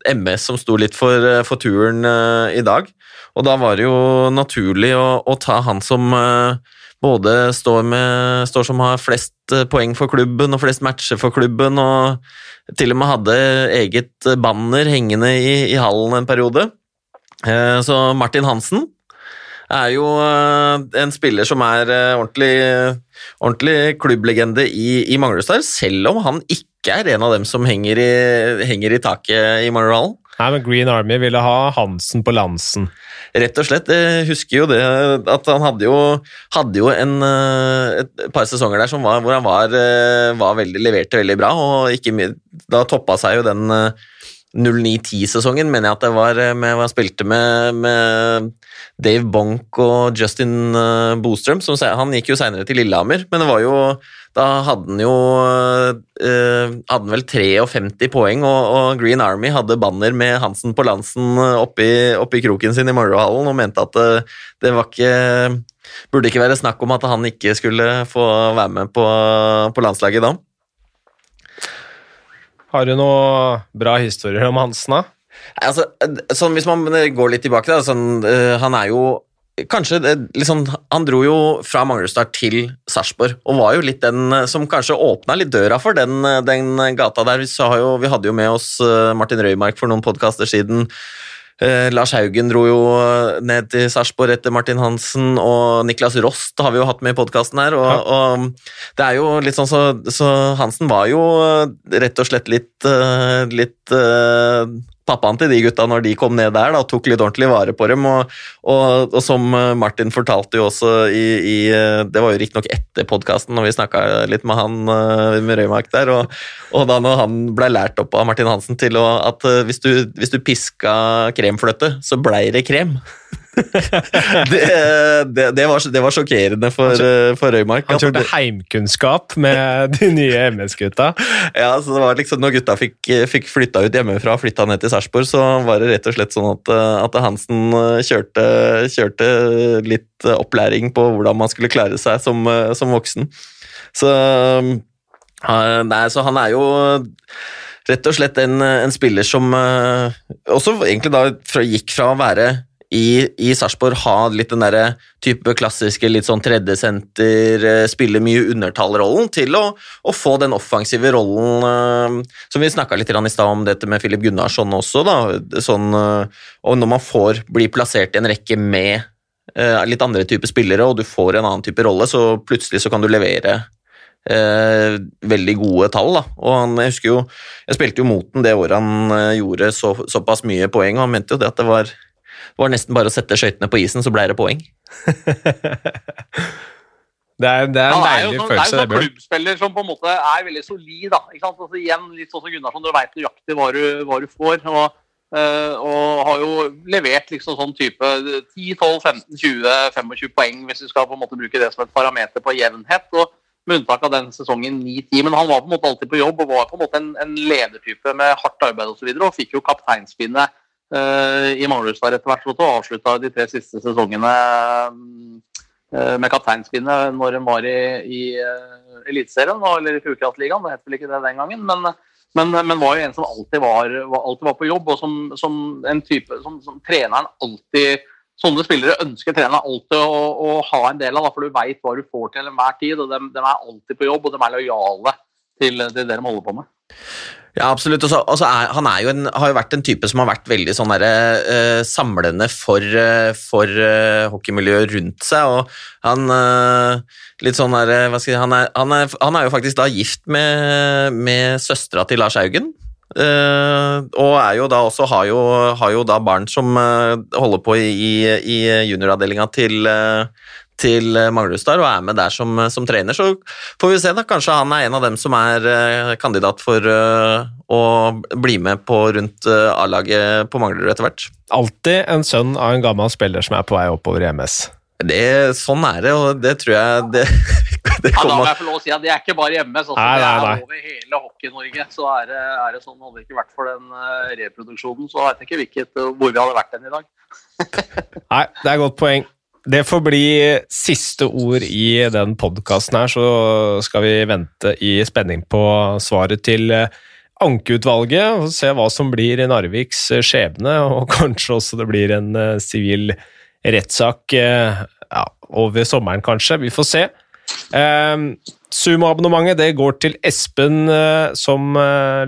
MS som sto litt for, eh, for turen uh, i dag. Og da var det jo naturlig å, å ta han som uh, både står, med, står som har flest poeng for klubben og flest matcher for klubben, og til og med hadde eget banner hengende i, i hallen en periode. Så Martin Hansen er jo eh, en spiller som er eh, ordentlig, ordentlig klubblegende i, i Manglerstad, selv om han ikke er en av dem som henger i, henger i taket i Manglerhallen. Nei, men Green Army ville ha Hansen på Lansen. Rett og slett. Jeg husker jo det at han hadde jo, hadde jo en, eh, et par sesonger der som var, hvor han var, eh, var veldig, leverte veldig bra, og ikke, da toppa seg jo den eh, 09-10-sesongen, mener jeg at det var eh, med han spilte med, med Dave Bonk og Justin eh, Bostrøm. Som, han gikk jo seinere til Lillehammer, men det var jo da hadde han jo eh, hadde han vel 53 poeng, og, og Green Army hadde banner med Hansen på Lansen eh, oppi, oppi kroken sin i Morrowhallen og mente at det, det var ikke Burde ikke være snakk om at han ikke skulle få være med på, på landslaget da. Har du noen bra historier om Hansen, da? Altså, sånn, hvis man går litt tilbake, da, sånn, eh, han er jo Kanskje liksom, Han dro jo fra Manglerudstad til Sarpsborg, og var jo litt den eh, som kanskje åpna litt døra for den, eh, den gata der. Jo, vi hadde jo med oss eh, Martin Røymark for noen podkaster siden. Eh, Lars Haugen dro jo eh, ned til Sarpsborg etter Martin Hansen, og Niklas Rost har vi jo hatt med i podkasten her. Og, Ja. og det er jo litt sånn så, så Hansen var jo eh, rett og slett litt, eh, litt pappaen til de gutta når de kom ned der, da, tok litt ordentlig vare på dem. Og, og, og som eh, Martin fortalte jo også i, i eh, Det var jo riktignok etter podkasten, når vi snakka litt med han eh, med Røymark der, og, og da når han ble lært opp av Martin Hansen til å, at hvis du, hvis du piska kremfløte, så blei det krem. Det, det, det, var, det var sjokkerende for, for Røymark. Han kjørte heimkunnskap med de nye MS-gutta. Ja, så det var liksom Når gutta fikk, fikk flytta ut hjemmefra flytta ned til Sarpsborg, så var det rett og slett sånn at, at Hansen eh, kjørte, kjørte litt eh, opplæring på hvordan man skulle klare seg som, eh, som voksen. Så, nei, så han er jo rett og slett en, en spiller som også egentlig da fra, gikk fra å være i, i Sarpsborg ha litt den derre type klassiske litt sånn tredjesenter, eh, spille mye undertallrollen, til å, å få den offensive rollen eh, som vi snakka litt i stad om dette med Filip Gunnarsson også, da. Sånn, eh, og når man får bli plassert i en rekke med litt andre typer spillere, og du får en annen type rolle, så plutselig så kan du levere eh, veldig gode tall. Da. Og han, jeg husker jo, jeg spilte jo mot den det året han gjorde så, såpass mye poeng, og han mente jo det at det var, var nesten bare å sette skøytene på isen, så ble det poeng. Det er, det er en deilig sånn, det er følelse, jo en sånn klubbspiller som på en måte er veldig solid. da, ikke sant? Altså, igjen, Litt sånn som Gunnarsson, du veit nøyaktig hva du, hva du får. Og, øh, og har jo levert liksom sånn type 10, 12, 15, 20, 25 poeng, hvis du skal på en måte bruke det som et parameter på jevnhet. og Med unntak av den sesongen 9-10. Men han var på en måte alltid på jobb og var på en måte en, en ledertype med hardt arbeid osv. Og, så videre, og fikk jo kapteinspinnet i Manglerudstad etter hvert og avslutta de tre siste sesongene med kapteinspinnet når de var i, i Eliteserien, eller i Fjordkraftligaen, det het vel ikke det den gangen. men men, men, var jo en som alltid var, alltid var på jobb, og som, som en type som, som, treneren alltid Sånne spillere ønsker treneren alltid å, å, ha en del av, for du veit hva du får til enhver tid. og de, de, er alltid på jobb, og de er lojale til det de holder på med. Ja, absolutt. Også, også er, han er jo en, har jo vært en type som har vært veldig sånn der, uh, samlende for, uh, for uh, hockeymiljøet rundt seg. og Han litt sånn der, jeg, han, er, han, er, han er jo faktisk da gift med, med søstera til Lars Haugen. og er jo da også har jo, har jo da barn som holder på i, i junioravdelinga til, til eh, Manglerudstad og er med der som, som, trener. Så får vi se, da. Kanskje han er en av dem som er uh, kandidat for uh, å bli med på rundt A-laget på Manglerud etter hvert. Alltid en sønn av en gammel spiller som er på vei oppover i MS. Det, sånn er det, og det tror jeg det, det ja, Da må jeg få lov å si at det er ikke bare MS. Altså, nei, nei, nei. Det er over hele Hockey-Norge. Så er det, er det, sånn. Hadde det ikke vært for den reproduksjonen, så vet jeg ikke hvilket, hvor vi hadde vært den i dag. nei, det er et godt poeng. Det får bli siste ord i den podkasten her, så skal vi vente i spenning på svaret til eh, ankeutvalget og se hva som blir i Narviks eh, skjebne, og kanskje også det blir en eh, sivil rettssak ja, over sommeren, kanskje. Vi får se. Um, Sumo-abonnementet det går til Espen, som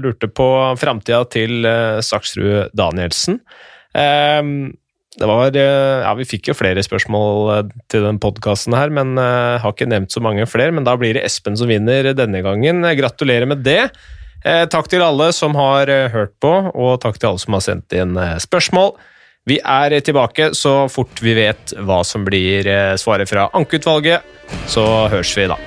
lurte på framtida til Saksrud Danielsen. Um, det var, eh, ja, Vi fikk jo flere spørsmål eh, til den podkasten her, men uh, har ikke nevnt så mange flere. Men da blir det Espen som vinner denne gangen. Gratulerer med det. Eh, takk til alle som har hørt på, og takk til alle som har sendt inn spørsmål. Vi er tilbake så fort vi vet hva som blir svaret fra ankeutvalget. Så høres vi da.